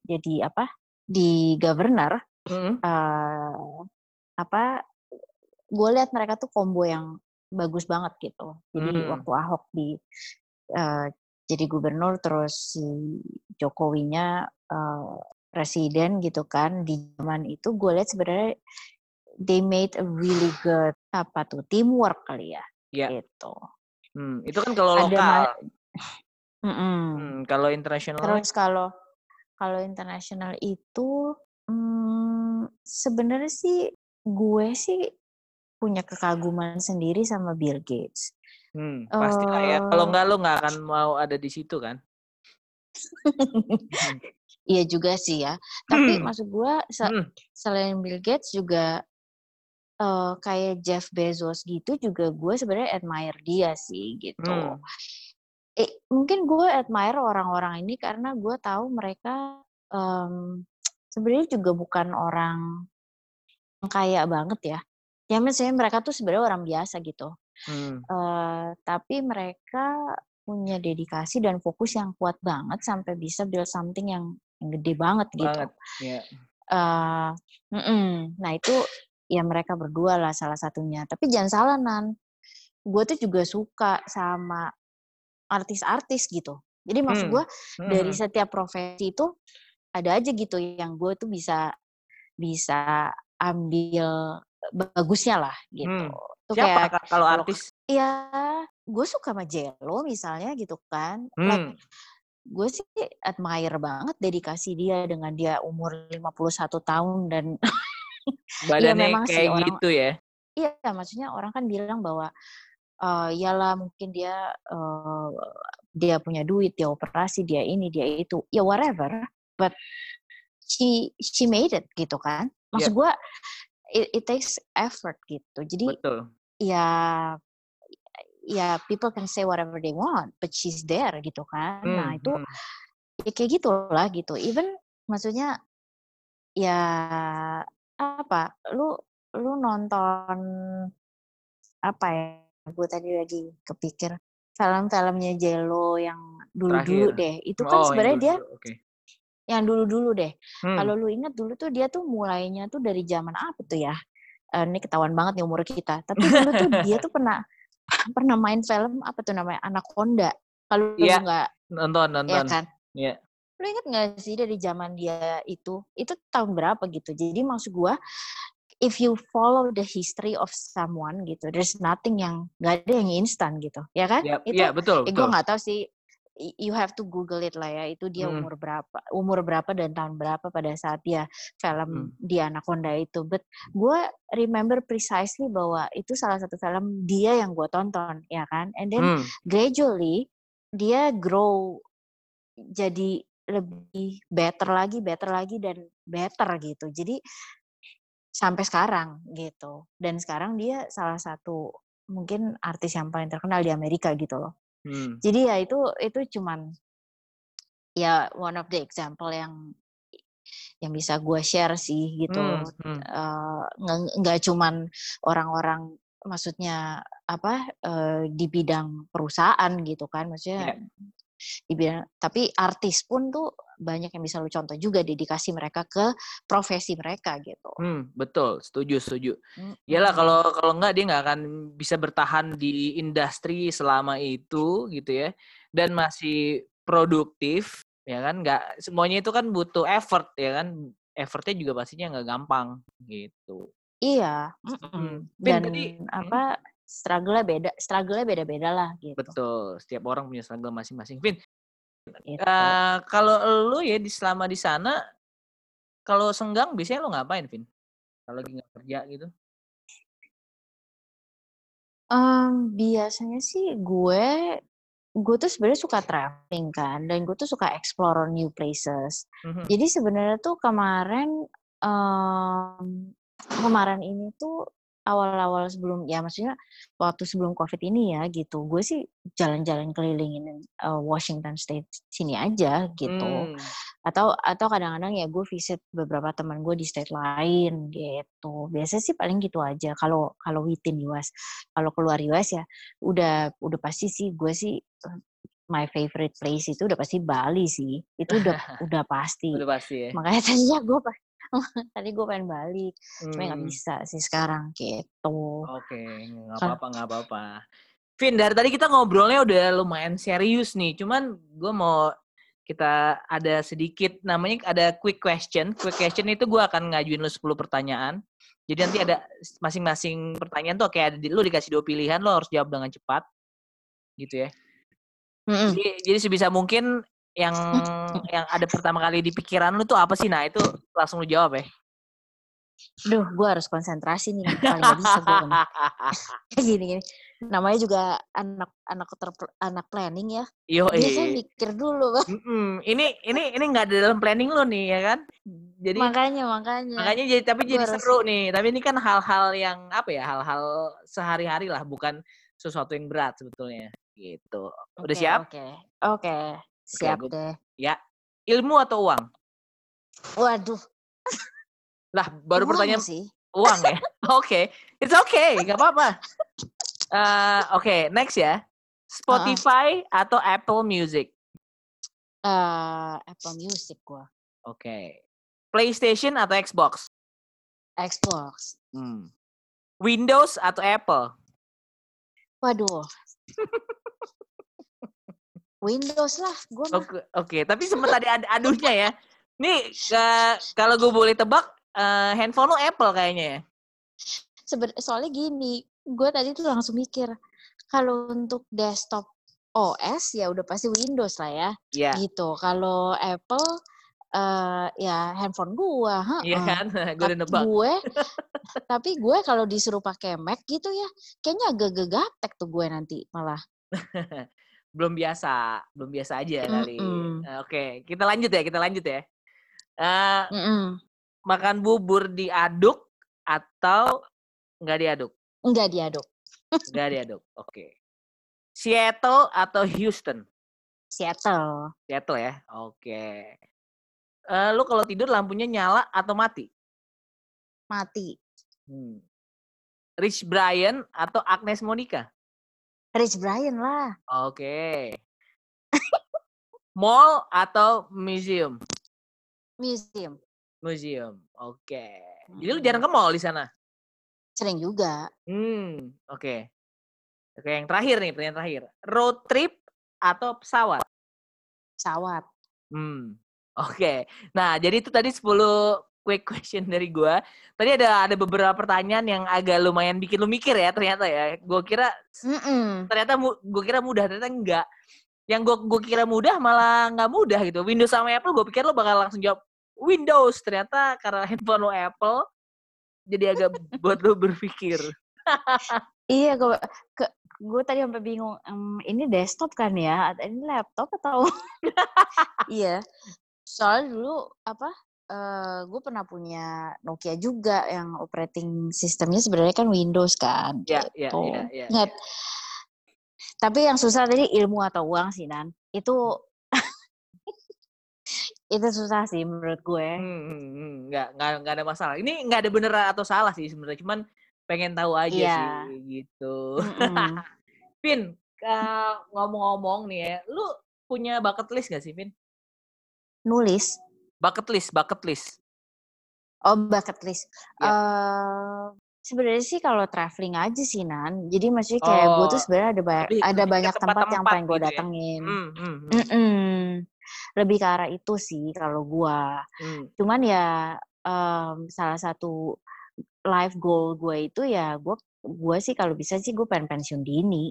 jadi apa? Di governor. mm, eh apa gue lihat mereka tuh combo yang bagus banget gitu. Jadi hmm, waktu Ahok di eh, jadi gubernur terus si Jokowinya eh, presiden gitu kan di zaman itu gue lihat sebenarnya they made a really good apa tuh teamwork kali ya ya. gitu. Hmm, itu kan kalau Ada lokal. Hmm, kalau internasional, Terus kalau kalau internasional itu hmm, sebenarnya sih gue sih punya kekaguman sendiri sama Bill Gates. hmm, pastilah ya. Kalau eh nggak lu nggak akan mau ada di situ kan? Hmm. Iya juga sih ya. Tapi maksud gue se- Hmm, selain Bill Gates juga eh, kayak Jeff Bezos gitu juga gue sebenarnya admire dia sih gitu. hmm, Eh, mungkin gue admire orang-orang ini karena gue tahu mereka em, sebenarnya juga bukan orang yang kaya banget ya. Ya misalnya mereka tuh sebenarnya orang biasa gitu. hmm, Eh, tapi mereka punya dedikasi dan fokus yang kuat banget sampai bisa build something yang, yang gede banget gitu. banget. Ya. Eh, mm-mm. Nah itu ya mereka berdua lah salah satunya. Tapi jangan salah Nan, gue tuh juga suka sama artis-artis gitu. Jadi maksud Hmm, gue dari hmm, setiap profesi itu ada aja gitu yang gue tuh bisa bisa ambil bagusnya lah gitu. hmm. Tuh Siapa kayak kalau artis? ya gue suka sama Jello misalnya gitu kan. Like Hmm, gue sih admire banget dedikasi dia dengan dia umur 51 tahun dan badannya memang sih kayak orang gitu ya. iya maksudnya orang kan bilang bahwa eh iyalah mungkin dia eh, dia punya duit, dia operasi, dia ini, dia itu. Ya whatever, but she she made it gitu kan. Ya, Maksud gue it, it takes effort gitu. Jadi betul. ya ya people can say whatever they want, but she's there gitu kan. Nah, Hmm, itu hmm, ya kayak gitulah gitu. Even maksudnya ya apa? Lu lu nonton apa ya? Gue tadi lagi kepikir film-filmnya Jello yang dulu-dulu deh. Itu kan Oh, sebenarnya dia. Oke. yang dulu-dulu deh. Hmm, Kalau lu ingat dulu tuh dia tuh mulainya tuh dari zaman apa tuh ya? Eh, ini ketahuan banget nih umur kita. Tapi dulu tuh dia tuh pernah pernah main film apa tuh namanya Anaconda. Kalau lu Iya, nggak nonton, ya nonton. kan? Iya. Lu inget nggak sih dari zaman dia itu? Itu tahun berapa gitu? Jadi maksud gua, if you follow the history of someone gitu, there's nothing yang nggak ada yang instan gitu, ya kan? Iya, Itu, iya, betul, eh, gue nggak tahu sih. You have to Google it lah ya. Itu dia Hmm, umur berapa, umur berapa dan tahun berapa pada saat dia hmm, film di Anaconda itu. But gue remember precisely bahwa itu salah satu film dia yang gue tonton, ya kan? And then hmm, gradually dia grow jadi lebih better lagi, better lagi dan better gitu. Jadi sampai sekarang gitu. Dan sekarang dia salah satu mungkin artis yang paling terkenal di Amerika gitu loh. Hmm. Jadi ya itu itu cuman ya one of the example yang yang bisa gue share sih gitu. Hmm, hmm. Eh, nggak cuman orang-orang maksudnya apa eh, di bidang perusahaan gitu kan maksudnya Iya. Di bidang tapi artis pun tuh banyak yang bisa lu contoh juga dedikasi mereka ke profesi mereka gitu. Hmm, betul, setuju, setuju. Mm-mm. Iyalah kalau kalau nggak dia nggak akan bisa bertahan di industri selama itu gitu ya dan masih produktif ya kan nggak semuanya itu kan butuh effort ya kan effortnya juga pastinya nggak gampang gitu. Iya, Hmm. mm-mm. Vin, dan tadi- apa struggle-nya beda, struggle-nya beda-beda lah gitu. Betul, setiap orang punya struggle masing-masing. Vin, gitu. eh, kalau lu ya di selama di sana kalau senggang biasanya lu ngapain, Vin? Kalau lagi nggak kerja gitu? Em, biasanya sih gue gue tuh sebenarnya suka traveling kan dan gue tuh suka explore new places. Mhm. Jadi sebenarnya tuh kemarin em, kemarin ini tuh awal-awal sebelum ya maksudnya waktu sebelum covid ini ya gitu. Gue sih jalan-jalan kelilingin eh, Washington State sini aja gitu. Hmm, atau atau kadang-kadang ya gue visit beberapa teman gue di state lain gitu. Biasanya sih paling gitu aja. Kalau kalau within US kalau keluar US ya udah udah pasti sih gue sih eh, my favorite place itu udah pasti Bali sih. Itu udah udah pasti. Udah pasti ya. makanya tadi ya gue tadi gue pengen balik cuma nggak Hmm. bisa sih sekarang gitu Oke, nggak Kal- apa-apa, nggak apa-apa. Vin, dari tadi kita ngobrolnya udah lumayan serius nih. Cuman gue mau kita ada sedikit namanya ada quick question. Quick question itu gue akan ngajuin lu 10 pertanyaan. Jadi nanti ada masing-masing pertanyaan tuh kayak ada di, lu dikasih dua pilihan, lo harus jawab dengan cepat. Gitu ya. Mm-mm. Jadi, jadi sebisa mungkin yang yang ada pertama kali di pikiran lu tuh apa sih? Nah, itu langsung lu jawab ya. Duh, gue harus konsentrasi nih. Paling bisa. Kayak gini gini. Namanya juga anak anak ter- anak planning ya. Yo, Biasanya mikir dulu, Bang. Mm-mm. Ini ini ini nggak ada dalam planning lo nih ya kan? Jadi Makanya, makanya. makanya jadi tapi Gua jadi harus- seru nih. Tapi ini kan hal-hal yang apa ya? Hal-hal sehari-hari lah, bukan sesuatu yang berat sebetulnya. Gitu. Udah Oke, siap? Oke, oke. Siap gua- deh. Ya. Ilmu atau uang? Waduh, Lah, baru uang pertanyaan sih. uang ya. Oke, it's okay, nggak apa-apa. Eh, Oke, next ya. Spotify atau Apple Music? Eh, Apple Music gue. Oke. PlayStation atau Xbox? Xbox. Hmm. Windows atau Apple? Waduh. Windows lah, gue. Oke, oke. Tapi sempat ada ad- aduhnya ya. Nih, kalau gue boleh tebak, eh, handphone lo Apple kayaknya ya. Seben- soalnya gini, gue tadi tuh langsung mikir, kalau untuk desktop OS ya udah pasti Windows lah ya, Iya, gitu. Kalau Apple, eh ya handphone gue, iya kan? gue udah nebak. gue, tapi gue kalau disuruh pakai Mac gitu ya, kayaknya agak gaptek tuh gue nanti malah. Belum biasa, belum biasa aja kali. Mm-mm. Eh, Oke, kita lanjut ya, kita lanjut ya. Eh, Mm-mm. makan bubur diaduk atau nggak diaduk? Enggak diaduk. Nggak diaduk. Oke. Seattle atau Houston? Seattle, Seattle ya. Oke. Eh, lu kalau tidur lampunya nyala atau mati? mati. Hmm. Rich Brian atau Agnes Monica? Rich Brian lah, Oke. Mall atau museum? museum. Museum. Oke. Jadi lu jarang ke mall di sana? Sering juga. Hmm, oke. Oke, yang terakhir nih, pertanyaan terakhir. Road trip atau pesawat? Pesawat. Hmm. Oke. Nah, jadi itu tadi 10 quick question dari gua. Tadi ada ada beberapa pertanyaan yang agak lumayan bikin lu mikir ya ternyata ya. Gua kira Mm-mm. ternyata mu- gua kira mudah ternyata enggak. Yang gua gua kira mudah malah nggak mudah gitu. Windows sama Apple gua pikir lo bakal langsung jawab Windows. Ternyata karena handphone lo Apple jadi agak buat lo berpikir. Iya, gue ke gue tadi sampai bingung. "Em, ini desktop kan ya? Atau Ini laptop atau? iya. Soalnya dulu apa? Eh gue pernah punya Nokia juga yang operating sistemnya sebenarnya kan Windows kan. Ya, ya, gitu. ya, ya. Nggak, Tapi yang susah tadi ilmu atau uang sih, Nan. Itu itu susah sih menurut gue. Hmm, hmm, hmm. Nggak, nggak, nggak ada masalah. Ini nggak ada bener atau salah sih sebenarnya. Cuman pengen tahu aja Iya. sih gitu. Mm-mm. Vin, uh, ngomong-ngomong nih ya, lu punya bucket list gak sih, Vin? Nulis. Bucket list, bucket list. Oh, bucket list. Iya. Eh, sebenarnya sih kalau traveling aja sih, Nan. Jadi maksudnya kayak gue Oh, tuh sebenarnya ada ba- ada banyak tempat yang tempat-tempat pengen gue gitu ya. datengin. Hmm, hmm, hmm, Mm-mm. Lebih ke arah itu sih kalau gua. hmm. Cuman ya em, salah satu life goal gue itu ya gue gue sih kalau bisa sih gue pengen pensiun dini.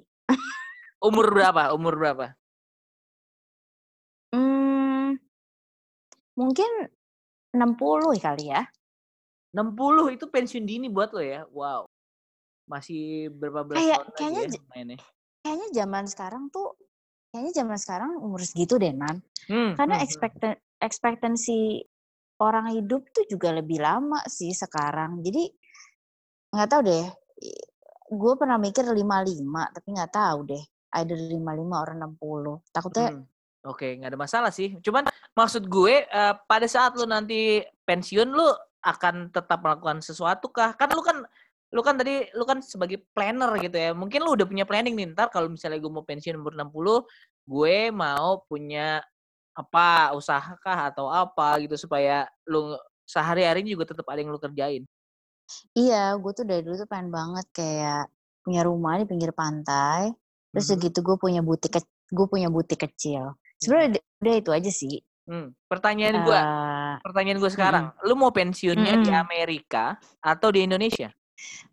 Umur berapa? Umur berapa? Mungkin 60 kali ya. 60 itu pensiun dini buat lo ya? Wow. Masih berapa belas Kayak tahun kayaknya lagi ya mainnya? kayaknya zaman sekarang tuh kayaknya zaman sekarang umur segitu deh Nan. Hmm, Karena hmm, hmm. expectan ekspektansi orang hidup tuh juga lebih lama sih sekarang. Jadi nggak tahu deh. Gue pernah mikir 55 tapi nggak tahu deh. Either 55 orang 60. Takutnya Hmm. Oke, nggak ada masalah sih. Cuman maksud gue eh, pada saat lu nanti pensiun lu akan tetap melakukan sesuatu kah? Kan lu kan lu kan tadi lu kan sebagai planner gitu ya. Mungkin lu udah punya planning nih ntar kalau misalnya gue mau pensiun umur 60, gue mau punya apa usaha kah atau apa gitu supaya lu sehari-hari juga tetap ada yang lu kerjain. Iya, gue tuh dari dulu tuh pengen banget kayak punya rumah di pinggir pantai. Terus Mhm. segitu gue punya butik gue punya butik kecil. Sebenarnya udah- udah itu aja sih. Hmm. Pertanyaan gue, Eh, pertanyaan gue sekarang, lu mau pensiunnya di Mm-mm. Amerika atau di Indonesia?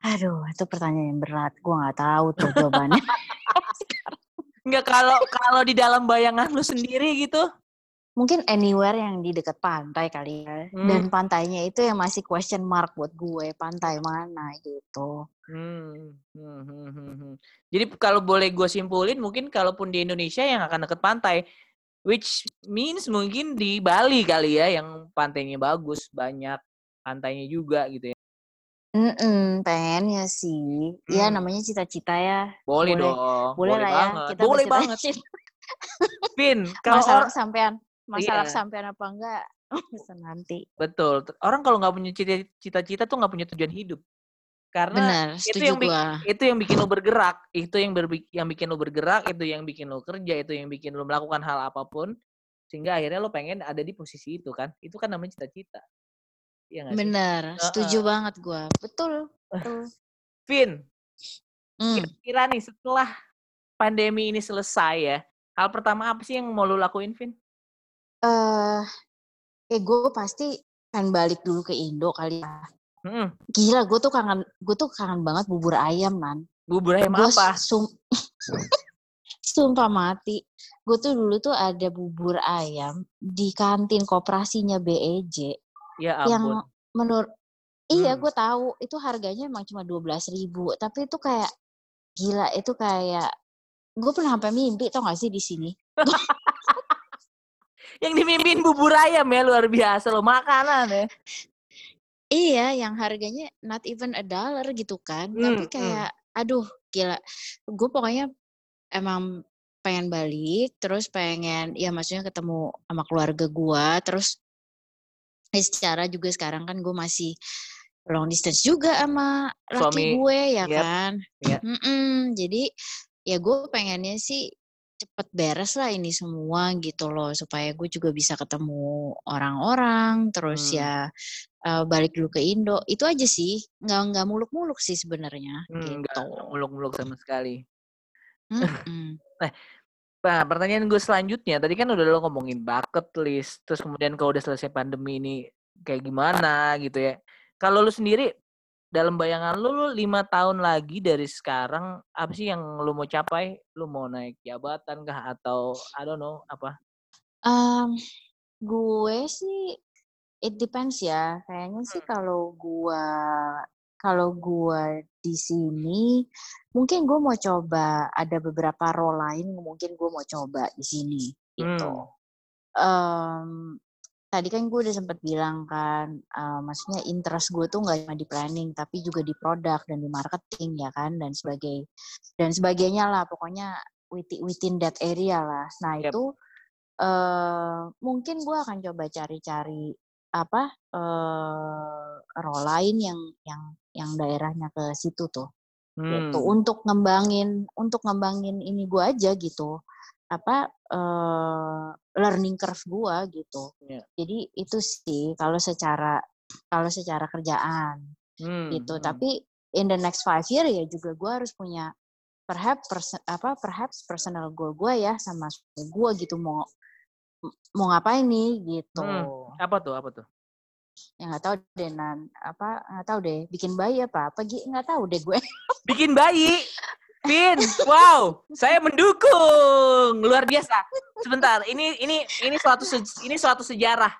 aduh, itu pertanyaan yang berat. Gue nggak tahu tuh jawabannya. Enggak kalau kalau di dalam bayangan lu sendiri gitu. Mungkin anywhere yang di dekat pantai kali ya. Hmm. Dan pantainya itu yang masih question mark buat gue. Pantai mana gitu. Hmm. hmm, hmm, hmm, hmm. Jadi kalau boleh gue simpulin mungkin kalaupun di Indonesia yang akan deket pantai which means mungkin di Bali kali ya yang pantainya bagus, banyak pantainya juga gitu ya. Mm-mm, pengennya sih. Ya Hmm. namanya cita-cita ya. Boleh, Boleh- dong. Boleh, lah ya. banget. Kita boleh banget. Pin, kalau masalah orang kesampean masalah Iya. kesampean apa enggak bisa nanti betul, orang kalau nggak punya cita- cita-cita tuh nggak punya tujuan hidup. Karena benar itu yang bikin, gua itu yang bikin lo bergerak, itu yang berbi- yang bikin lo bergerak, itu yang bikin lo kerja, itu yang bikin lo melakukan hal apa pun sehingga akhirnya lo pengen ada di posisi itu kan. Itu kan namanya cita-cita. Sih? benar setuju Heeh. banget gua betul betul Vin, Hmm. kira-kira nih setelah pandemi ini selesai ya, hal pertama apa sih yang mau lo lakuin, Vin? eh eh gue pasti kan balik dulu ke Indo kali ya Mm-mm. gila gue tuh kangen gue tuh kangen banget bubur ayam man Bubur ayam gue apa? sum sumpah mati gue tuh dulu tuh ada bubur ayam di kantin koperasinya BEJ Ya yang ampun. menurut iya Hmm. gue tahu itu harganya emang cuma dua belas ribu tapi itu kayak gila itu kayak gue pernah sampai mimpi tau gak sih di sini Yang dimimpin bubur ayam ya luar biasa lo makanan ya. iya yang harganya not even a dollar gitu kan tapi Hmm, hmm. kayak aduh gila gue pokoknya emang pengen balik terus pengen ya maksudnya ketemu sama keluarga gue terus ya secara juga sekarang kan gue masih long distance juga sama laki Suami. gue ya Yep. kan Iya. Mm-mm, jadi ya gue pengennya sih cepet beres lah ini semua gitu loh supaya gue juga bisa ketemu orang-orang terus Hmm. ya eh, balik dulu ke Indo itu aja sih nggak nggak muluk-muluk sih sebenarnya Hmm, gitu enggak muluk-muluk sama sekali. Mm-mm. Nah, pertanyaan gue selanjutnya, tadi kan udah lo ngomongin bucket list, terus kemudian kalau udah selesai pandemi ini kayak gimana gitu ya. Kalau lu sendiri, dalam bayangan lu, lu lima tahun lagi dari sekarang, apa sih yang lu mau capai? Lu mau naik jabatan kah? Atau, I don't know, apa? Em, gue sih it depends ya kayaknya sih Hmm. kalau gua kalau gua di sini mungkin gue mau coba ada beberapa role lain mungkin gue mau coba di sini gitu Hmm. Em, tadi kan gue udah sempat bilang kan eh, maksudnya interest gue tuh nggak cuma di planning tapi juga di produk dan di marketing ya kan dan sebagai dan sebagainya lah pokoknya within, within that area lah. Nah Yep. itu eh mungkin gue akan coba cari-cari apa eh role lain yang yang yang daerahnya ke situ tuh gitu Hmm. untuk ngembangin untuk ngembangin ini gua aja gitu apa eh learning curve gua gitu Iya. jadi itu sih kalau secara kalau secara kerjaan Hmm, gitu hmm. tapi in the next five year ya juga gua harus punya perhaps perse- apa perhaps personal goal gua ya sama gua gitu mau mau ngapain nih gitu Hmm. Apa tuh? Apa tuh? ya nggak tahu deh nan apa nggak tahu deh bikin bayi apa apa nggak tahu deh gue Bikin bayi. Vin, wow, saya mendukung. Luar biasa. Sebentar, ini ini ini suatu ini suatu sejarah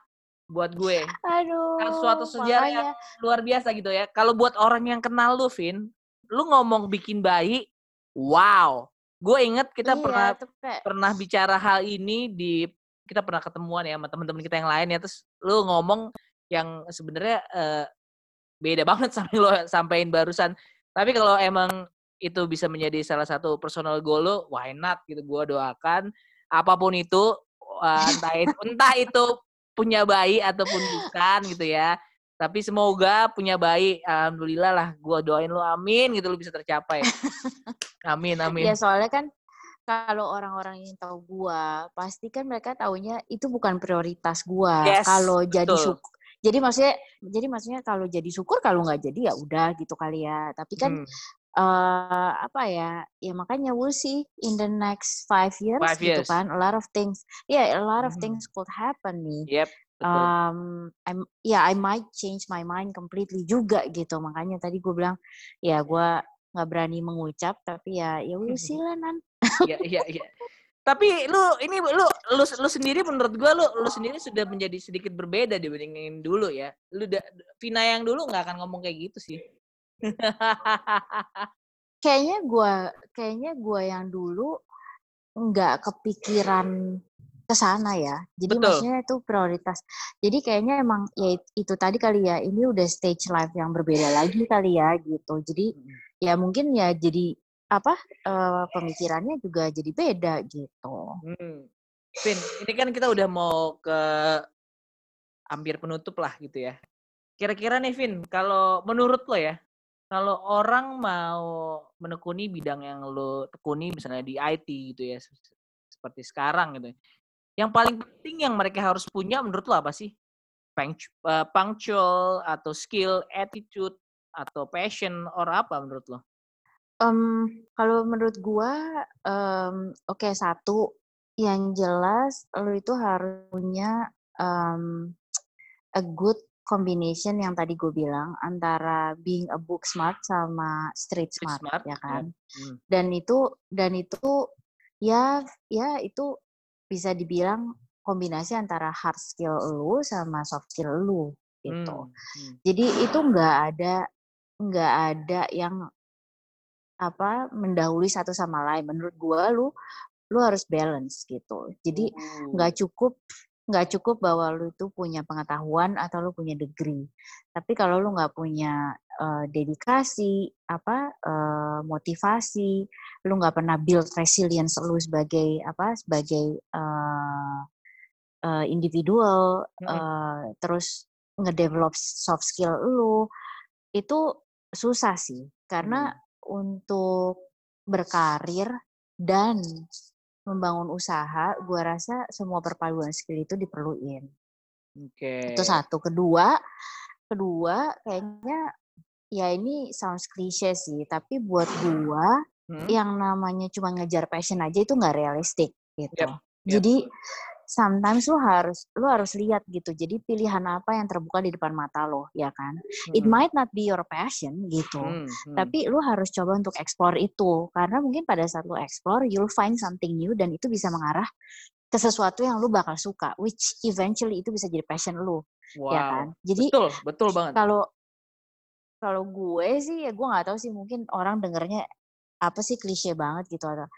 buat gue. aduh suatu sejarah yang luar biasa gitu ya. Kalau buat orang yang kenal lu, Vin, lu ngomong bikin bayi, wow. Gue inget kita Iya, pernah kayak pernah bicara hal ini di kita pernah ketemuan ya sama teman-teman kita yang lain ya terus lu ngomong yang sebenarnya eh, beda banget sama yang lo sampein barusan tapi kalau emang itu bisa menjadi salah satu personal goal lo why not gitu gua doakan. Apa pun itu eh, entah itu, entah itu punya bayi ataupun bukan gitu ya. Tapi semoga punya bayi alhamdulillah lah gua doain lu amin gitu lu bisa tercapai. Amin amin. Ya soalnya kan kalau orang-orang yang tahu gua pasti kan mereka taunya itu bukan prioritas gua. Yes, kalau jadi syukur jadi maksudnya jadi maksudnya kalau jadi syukur kalau nggak jadi ya udah gitu kali ya. Tapi kan Hmm, eh apa ya ya makanya we'll see in the next five years Five gitu years. kan a lot of things yeah a lot of Mhm. things could happen nih yep betul um I'm ya I might change my mind completely juga gitu makanya tadi gue bilang ya gue nggak berani mengucap tapi ya ya we'll see lah nan Iya, iya, iya. Tapi lu ini lu lu lu sendiri menurut gua lu lu sendiri sudah menjadi sedikit berbeda dibandingin dulu ya. Lu da, Vina yang dulu nggak akan ngomong kayak gitu sih. kayaknya gue kayaknya gue yang dulu nggak kepikiran ke sana ya jadi Betul. maksudnya itu prioritas jadi kayaknya emang ya it- itu tadi kali ya ini udah stage life yang berbeda lagi kali ya gitu jadi ya mungkin ya jadi apa eh, pemikirannya juga jadi beda gitu Hmm. Vin, ini kan kita udah mau ke hampir penutup lah gitu ya. Kira-kira nih Vin, kalau menurut lo ya, kalau orang mau menekuni bidang yang lo tekuni misalnya di IT gitu ya, se- seperti sekarang gitu. Yang paling penting yang mereka harus punya menurut lo apa sih? Eh, Punctual atau skill, attitude atau passion or apa menurut lo? Em, kalau menurut gua em, oke satu yang jelas lo itu harus punya em, a good combination yang tadi gue bilang antara being a book smart sama street Street smart, smart, ya ya. kan Hmm. dan itu dan itu ya ya itu bisa dibilang kombinasi antara hard skill lu sama soft skill lu gitu Hmm, hmm. jadi itu nggak ada nggak ada yang apa mendahului satu sama lain menurut gua lu lu harus balance gitu jadi nggak cukup nggak cukup bahwa lu itu punya pengetahuan atau lu punya degree. Tapi kalau lu nggak punya eh, dedikasi apa eh, motivasi lu nggak pernah build resilience lu sebagai apa sebagai eh, eh, individual Mm-mm. eh, terus ngedevelop soft skill lu itu susah sih. Karena untuk berkarir dan membangun usaha, gua rasa semua perpaduan skill itu diperluin. Oke. Itu satu. Kedua, kedua kayaknya ya ini sounds cliche sih, tapi buat gua Hmm? yang namanya cuma ngejar passion aja itu nggak realistik gitu. Yep, yep. Jadi sometimes lu harus lu harus lihat gitu. Jadi pilihan apa yang terbuka di depan mata lo, ya kan? It Hmm, might not be your passion gitu. hmm, hmm. Tapi lu harus coba untuk explore itu karena mungkin pada saat lu explore you'll find something new dan itu bisa mengarah ke sesuatu yang lu bakal suka which eventually itu bisa jadi passion lu wow. ya kan. Jadi betul, betul banget. kalau kalau gue sih ya gue nggak tahu sih mungkin orang dengernya apa sih klise banget gitu atau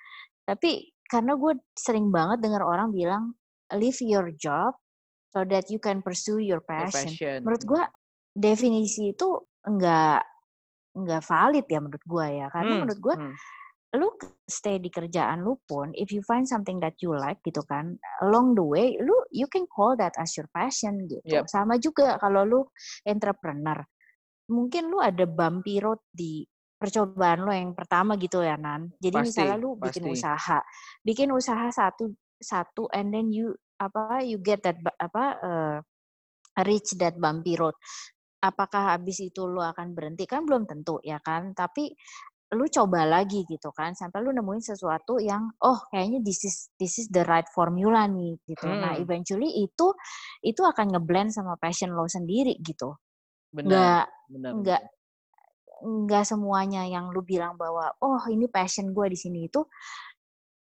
tapi karena gue sering banget dengar orang bilang leave your job so that you can pursue your Your passion. passion. Menurut gue definisi itu enggak enggak valid ya menurut gue ya karena Hmm, menurut gue hmm. lu stay di kerjaan lu pun if you find something that you like gitu kan along the way lu you can call that as your passion gitu Yep. sama juga kalau lu entrepreneur mungkin lu ada bumpy road di percobaan lu yang pertama gitu ya Nan jadi Pasti, misalnya lu bikin pasti. usaha bikin usaha satu satu and then you apa you get that apa eh, reach that bumpy road apakah habis itu lu akan berhenti kan belum tentu ya kan tapi lu coba lagi gitu kan sampai lu nemuin sesuatu yang oh kayaknya this is this is the right formula nih gitu nah Hmm. eventually itu itu akan ngeblend sama passion lo sendiri gitu Benar. nggak benar. nggak nggak semuanya yang lu bilang bahwa oh ini passion gue di sini itu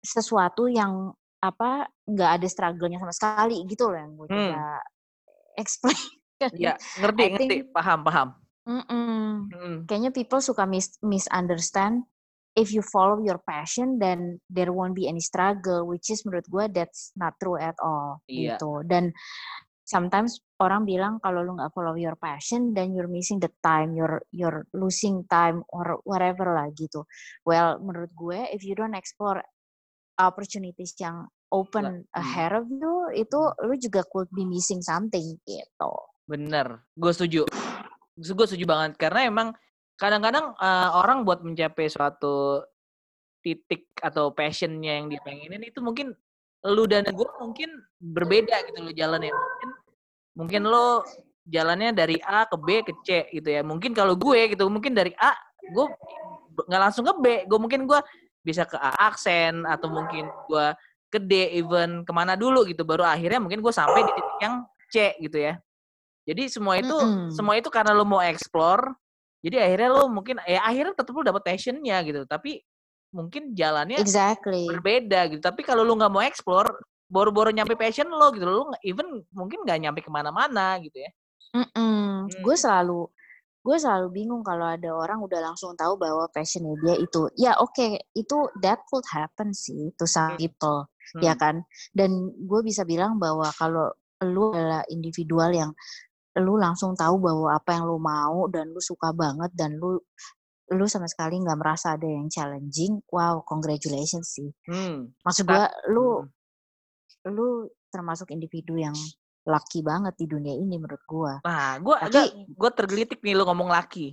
sesuatu yang apa nggak ada struggle-nya sama sekali gitu loh yang gue Hmm. coba explain Iya, ngerti, I ngerti, think- paham, paham. Mm-mm. Mm. kayaknya people suka mis misunderstand if you follow your passion then there won't be any struggle which is menurut gue that's not true at all Iya. gitu dan sometimes orang bilang kalau lu nggak follow your passion then you're missing the time you're you're losing time or whatever lah gitu well menurut gue if you don't explore opportunities yang open Hmm. ahead of you itu lu juga could be missing something gitu Bener, gue setuju. Gue setuju banget karena emang kadang-kadang eh, orang buat mencapai suatu titik atau passionnya yang dipengenin itu mungkin lu dan gue mungkin berbeda gitu loh jalannya. Mungkin mungkin lo jalannya dari A ke B ke C gitu ya. Mungkin kalau gue gitu mungkin dari A gue nggak langsung ke B. Gue mungkin gue bisa ke A aksen atau mungkin gue ke D even ke mana dulu gitu. Baru akhirnya mungkin gue sampai di titik yang C gitu ya. Jadi semua itu Mm-mm. semua itu karena lo mau explore. Jadi akhirnya lo mungkin ya akhirnya tetap lo dapet passionnya gitu. Tapi mungkin jalannya exactly berbeda gitu. Tapi kalau lu nggak mau explore, baru-baru nyampe passion lo gitu. Nggak- even mungkin nggak nyampe ke mana-mana gitu ya. Mm-mm. Gue Hmm. selalu gue selalu bingung kalau ada orang udah langsung tahu bahwa passionnya dia itu. Ya oke, itu that could happen sih to some Hmm. people, ya Hmm. kan. Dan gue bisa bilang bahwa kalau lu adalah individual yang lu langsung tahu bahwa apa yang lu mau dan lu suka banget dan lu lu sama sekali nggak merasa ada yang challenging, wow, congratulations sih. Hmm. Maksud gue, lu Hmm. lu termasuk individu yang lucky banget di dunia ini menurut gue. Nah, gue Tapi- agak gue tergelitik nih lu ngomong laki.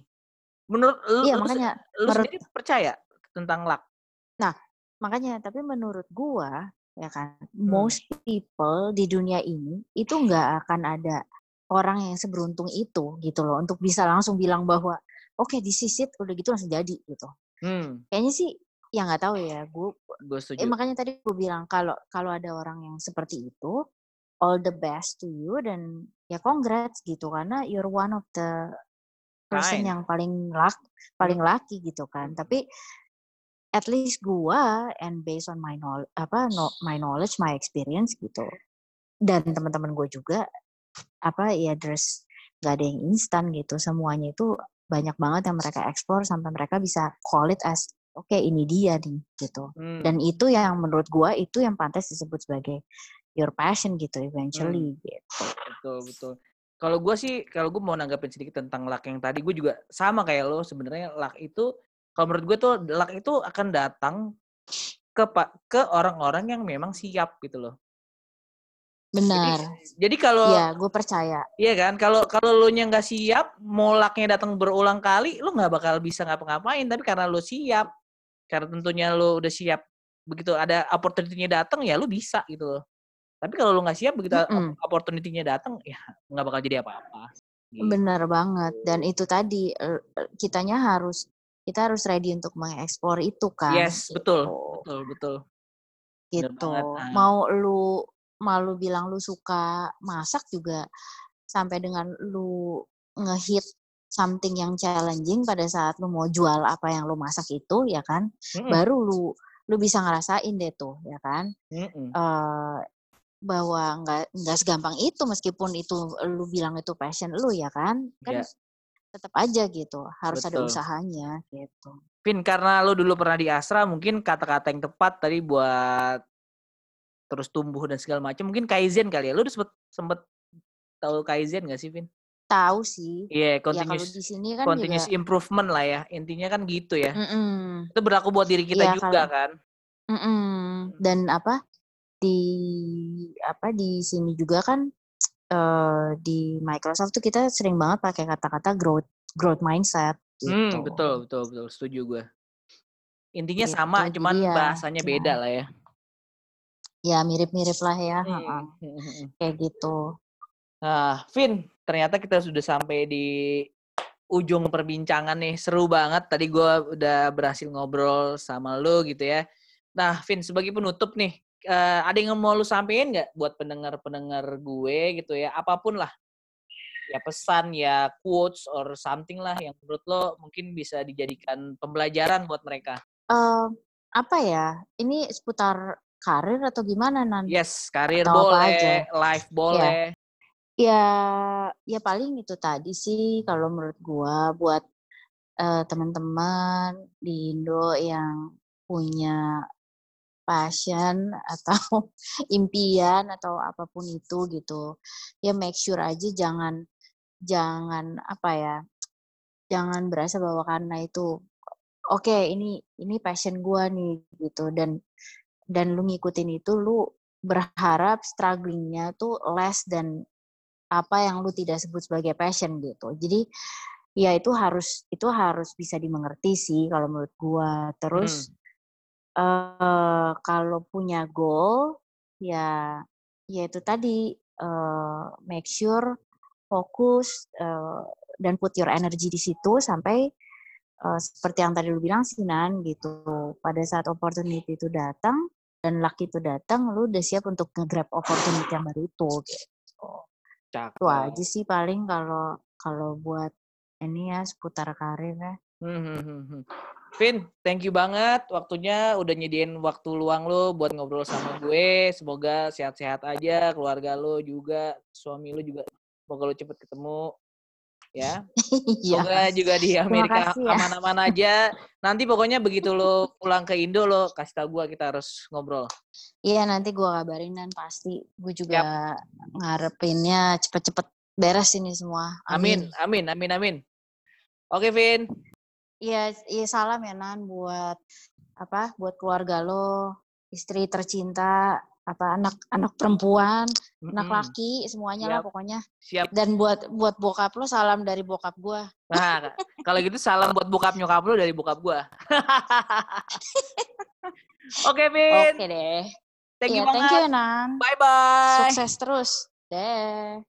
Menurut lu, Iya lu, makanya lu menurut- sendiri percaya tentang luck? makanya tapi menurut gua ya kan Hmm. most people di dunia ini itu nggak akan ada orang yang seberuntung itu gitu loh untuk bisa langsung bilang bahwa oke di sisit udah gitu langsung jadi gitu Hmm. kayaknya sih ya nggak tahu ya gue Gue eh, setuju. makanya tadi gue bilang kalau kalau ada orang yang seperti itu all the best to you dan ya congrats gitu karena you're one of the person Kind. yang paling luck paling lucky gitu kan tapi at least gua and based on my knowledge apa no, my knowledge my experience gitu dan teman-teman gue juga apa ya there's gak ada yang instan gitu semuanya itu banyak banget yang mereka explore sampai mereka bisa call it as oke ini dia nih gitu Hmm. dan itu yang menurut gua itu yang pantas disebut sebagai your passion gitu eventually gitu. Betul betul. Kalau gue sih kalau gue mau nanggapin sedikit tentang luck yang tadi gue juga sama kayak lo sebenarnya luck itu kalau menurut gue tuh luck itu akan datang ke ke orang-orang yang memang siap gitu loh. Benar. jadi kalau ya gue percaya. Iya kan, kalau kalau lu nya nggak siap, molaknya datang berulang kali, lu nggak bakal bisa ngapa-ngapain. Tapi karena lu siap, karena tentunya lu udah siap, begitu ada opportunity-nya datang, ya lu bisa gitu loh. Tapi kalau lu nggak siap, begitu Mm-mm. opportunity-nya datang, ya nggak bakal jadi apa-apa. Gitu. benar banget dan itu tadi eh, eh, kitanya harus kita harus ready untuk mengeksplor itu kan Yes, betul, gitu. betul, betul. Bener gitu. ah. Mau lu malu bilang lu suka masak juga sampai dengan lu ngehit something yang challenging pada saat lu mau jual apa yang lu masak itu ya kan, Mm-mm, baru lu lu bisa ngerasain deh tuh ya kan. mm-mm. eh bahwa nggak nggak segampang itu meskipun itu lu bilang itu passion lu ya kan kan Ya. tetap aja gitu harus ada Betul. usahanya gitu Vin, karena lu dulu pernah di Astra, mungkin kata-kata yang tepat tadi buat terus tumbuh dan segala macam, mungkin kaizen kali ya. Lu udah sempet, sempet tahu kaizen gak sih, Vin? tahu sih. Iya, yeah, Ya kalau continuous di sini kan continuous juga improvement lah ya. Intinya kan gitu ya. mm-mm. Itu berlaku buat diri kita Iya juga kalau kan. mm-mm. dan apa di apa di sini juga kan eh di Microsoft tuh kita sering banget pakai kata-kata growth growth mindset Hmm, gitu. betul, betul, betul. Setuju gue. Intinya Gitu. sama, cuman ya bahasanya ya beda lah ya. ya mirip-mirip lah ya. Hmm, hmm, hmm, hmm. Kayak gitu. Nah, Vin, ternyata kita sudah sampai di ujung perbincangan nih. Seru banget. Tadi gue udah berhasil ngobrol sama lo gitu ya. Nah, Vin, sebagai penutup nih, eh, ada yang mau lu sampein nggak buat pendengar-pendengar gue gitu ya? Apa pun lah. Ya pesan, ya quotes, or something lah yang menurut lo mungkin bisa dijadikan pembelajaran buat mereka. Eh, apa ya? Ini seputar karir atau gimana Nan? Yes, karir Atau apa aja? boleh, life Ya. boleh. Ya, ya paling itu tadi sih kalau menurut gua buat eh, teman-teman di Indo yang punya passion atau impian atau apa pun itu gitu. Ya make sure aja jangan jangan apa ya? Jangan berasa bahwa karena itu oke ini ini passion gua nih gitu dan dan lu ngikutin itu lu berharap strugglingnya tuh less dan apa yang lu tidak sebut sebagai passion gitu. Jadi ya itu harus itu harus bisa dimengerti sih kalau menurut gua. Hmm. Eh kalau punya goal ya ya itu tadi eh make sure fokus eh, dan put your energy di situ sampai eh, seperti yang tadi lu bilang Sinan gitu. Pada saat opportunity itu datang dan luck itu datang, lu udah siap untuk nge-grab opportunity yang baru itu gitu. Itu aja sih paling kalau kalau buat ini ya seputar karir ya. Hmm, hmm, hmm. Vin, thank you banget waktunya udah nyediain waktu luang lo buat ngobrol sama gue. Semoga sehat-sehat aja, keluarga lo juga, suami lo juga. Semoga lo cepet ketemu. Ya, Iya. semoga juga di Amerika ya. aman-aman aja. Nanti pokoknya begitu lo pulang ke Indo lo kasih tau gue kita harus ngobrol. Iya nanti gua kabarin dan pasti gue juga ngarepinnya cepet-cepet beres ini semua. Amin, Amin. amin, amin, amin. Oke, Vin. Iya, iya salam ya Nan buat apa? Buat keluarga lo, istri tercinta, apa anak anak perempuan, anak Mm-mm. laki, semuanya lah Siap, pokoknya. siap. Dan buat buat bokap lo salam dari bokap gua. Nah, kalau gitu salam buat bokap nyokap lo dari bokap gue. Oke, Vin. Oke deh. Thank you Iya, thank you ya Nan. Bye-bye. Sukses terus. Deh.